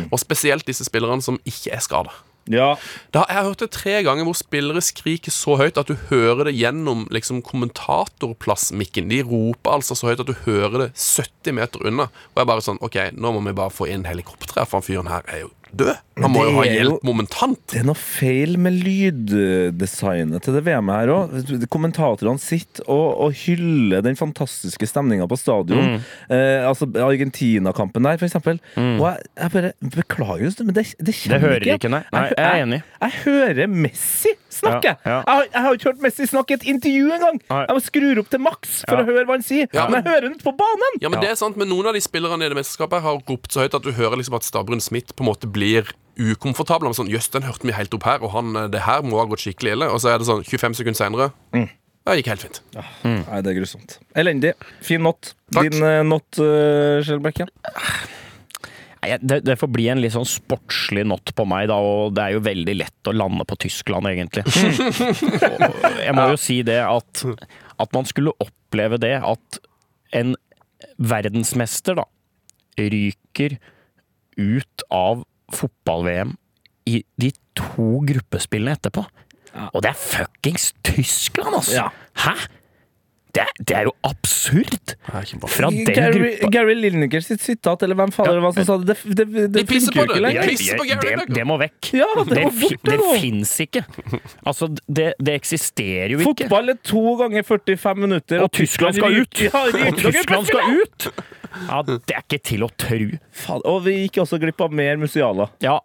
Og spesielt disse spillerne som ikke er skada. Ja. Da, jeg har hørt det tre ganger hvor spillere skriker så høyt at du hører det gjennom liksom, kommentatorplassmikken. De roper altså så høyt at du hører det 70 meter unna. Og jeg bare sånn OK, nå må vi bare få inn helikopteret, for han fyren her er jo død. Han må jo ha hjelp momentant. Det er noe feil med lyddesignet til det VM-et her òg. Kommentatorene sitter og, og hyller den fantastiske stemninga på stadion. Eh, altså Argentina-kampen der, for eksempel. Og jeg, jeg bare Beklager, men det, det ikke. Det hører ikke. ikke, nei. Nei, jeg er enig. Jeg, hører Messi snakke! Ja, ja. Jeg, har- jeg har ikke hørt Messi snakke i et intervju engang! Jeg må skru opp til maks for Ja. å høre hva han sier. Ja, men men- jeg hører han på banen! Ja, men det er sant, men Noen av de spillerne i det mesterskapet har ropt så høyt at du hører liksom at Stabrun Smith på en måte blir ukomfortabel. Han er Sånn, Jøss, den hørte vi helt opp her, og han, eh, det her må ha gått skikkelig ille. Og så er det sånn 25 sekunder seinere. Det gikk helt fint. Nei, det er grusomt. Elendig. Fin not. Takk. Din uh, not, uh, Skjelbekken? Det, det får bli en litt sånn sportslig not på meg, da, og det er jo veldig lett å lande på Tyskland, egentlig. Jeg må jo si det at, at man skulle oppleve det at en verdensmester da ryker ut av fotball-VM i de to gruppespillene etterpå. Og det er fuckings Tyskland, altså! Ja. Hæ?! Det, er- det er jo absurd! Fra den Gary, gruppa. Gary Lineker sitt sitat, eller hvem fader det var som sa det? Det, det, det, pisser funker jo på ikke det. det, det må vekk. Ja, det det det det fins ikke. Altså, det, det eksisterer jo ikke. Fotball er to ganger 45 minutter, Og Tyskland skal ut! Ja, Og Tyskland skal ut! Ja, det er ikke til å tru. Faen, Og vi gikk også glipp av mer Musiala. Ja,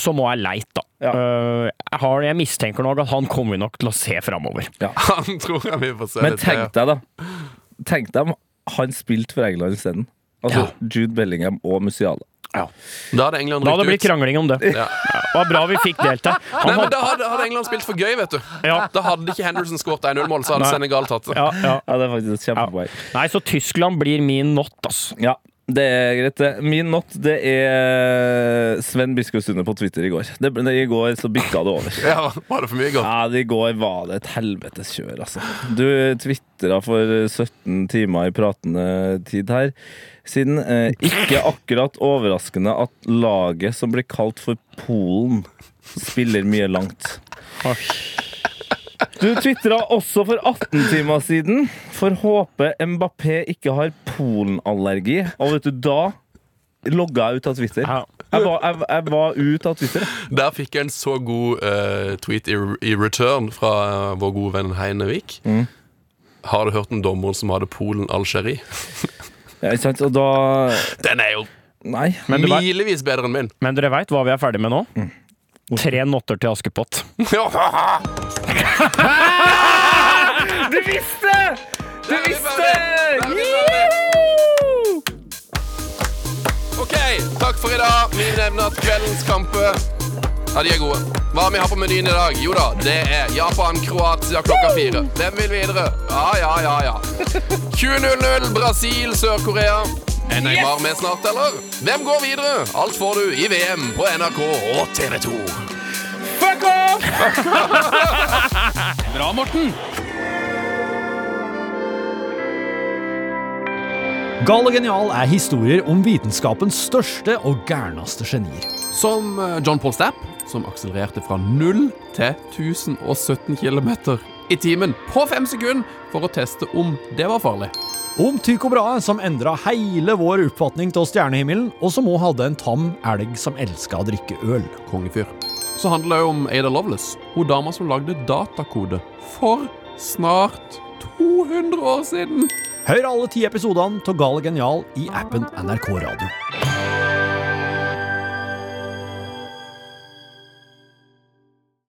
så må jeg leit, da. Ja. Øh, jeg, har, jeg mistenker nok at han kommer nok til å se framover. Han tror jeg vi får se Men tenk deg, da. Tenk deg om han spilte for England isteden. Altså Jude Bellingham og Musiala. Da hadde England Da hadde det blitt krangling om det. Ja. Ja, det var bra vi fikk delt det. Nei, Han men Da hadde, hadde England spilt for gøy, vet du. Ja. Da hadde ikke Henderson skåret 1-0-mål, så hadde Nei. Senegal tatt det. ja, ja. Ja, det er faktisk et kjempepoeng. Nei, så Tyskland blir min not, altså. Ja, det er greit, det. Min not, det er Sven Biskov Sunde på Twitter i går. Det, det, I går så bikka det over. Ja, Var det for mye godt? Ja, I går var det et helvetes kjør, altså. Du tvitra for 17 timer i pratende tid her siden. Eh, ikke akkurat overraskende at laget som blir kalt for Polen, spiller mye langt. Du tvitra også for 18 timer siden. For håpe Mbappé ikke har Polen-allergi. Og vet du, da logga jeg ut av Twitter. Ja. Jeg var, jeg, jeg var ut av Twitter. Der fikk jeg en så god uh, tweet i, i return fra uh, vår gode venn Heinevik. Mm. Har du hørt om dommeren som hadde Polen-Algerie? Ja, ikke sant? Og da Den er jo Nei. Men milevis bedre enn min. Men dere veit hva vi er ferdig med nå? Tre notter til Askepott. Du visste! Du visste! OK, takk for i dag. Vi nevner at kveldens kamper ja, de er gode. Hva har vi har på menyen i dag? Jo da, det er Japan-Kroatia klokka fire. Hvem vil videre? Ja, ja, ja, ja. 20.00 Brasil, Sør-Korea. Er Neymar med snart, eller? Hvem går videre? Alt får du i VM på NRK og TV 2. Fuck off! Bra, Morten! Gal og genial er historier om vitenskapens største og gærneste genier. Som eh, John Paul Stapp, som akselererte fra 0 til 1017 km i timen på fem sekunder for å teste om det var farlig. Om Tycho Brahe, som endra hele vår oppfatning av stjernehimmelen, og som òg hadde en tam elg som elska å drikke øl. Kongefyr. Så handler det om Ada Lovelace, hun dama som lagde datakode for snart 200 år siden. Hør alle ti episodene av Gal og genial i appen NRK Radio.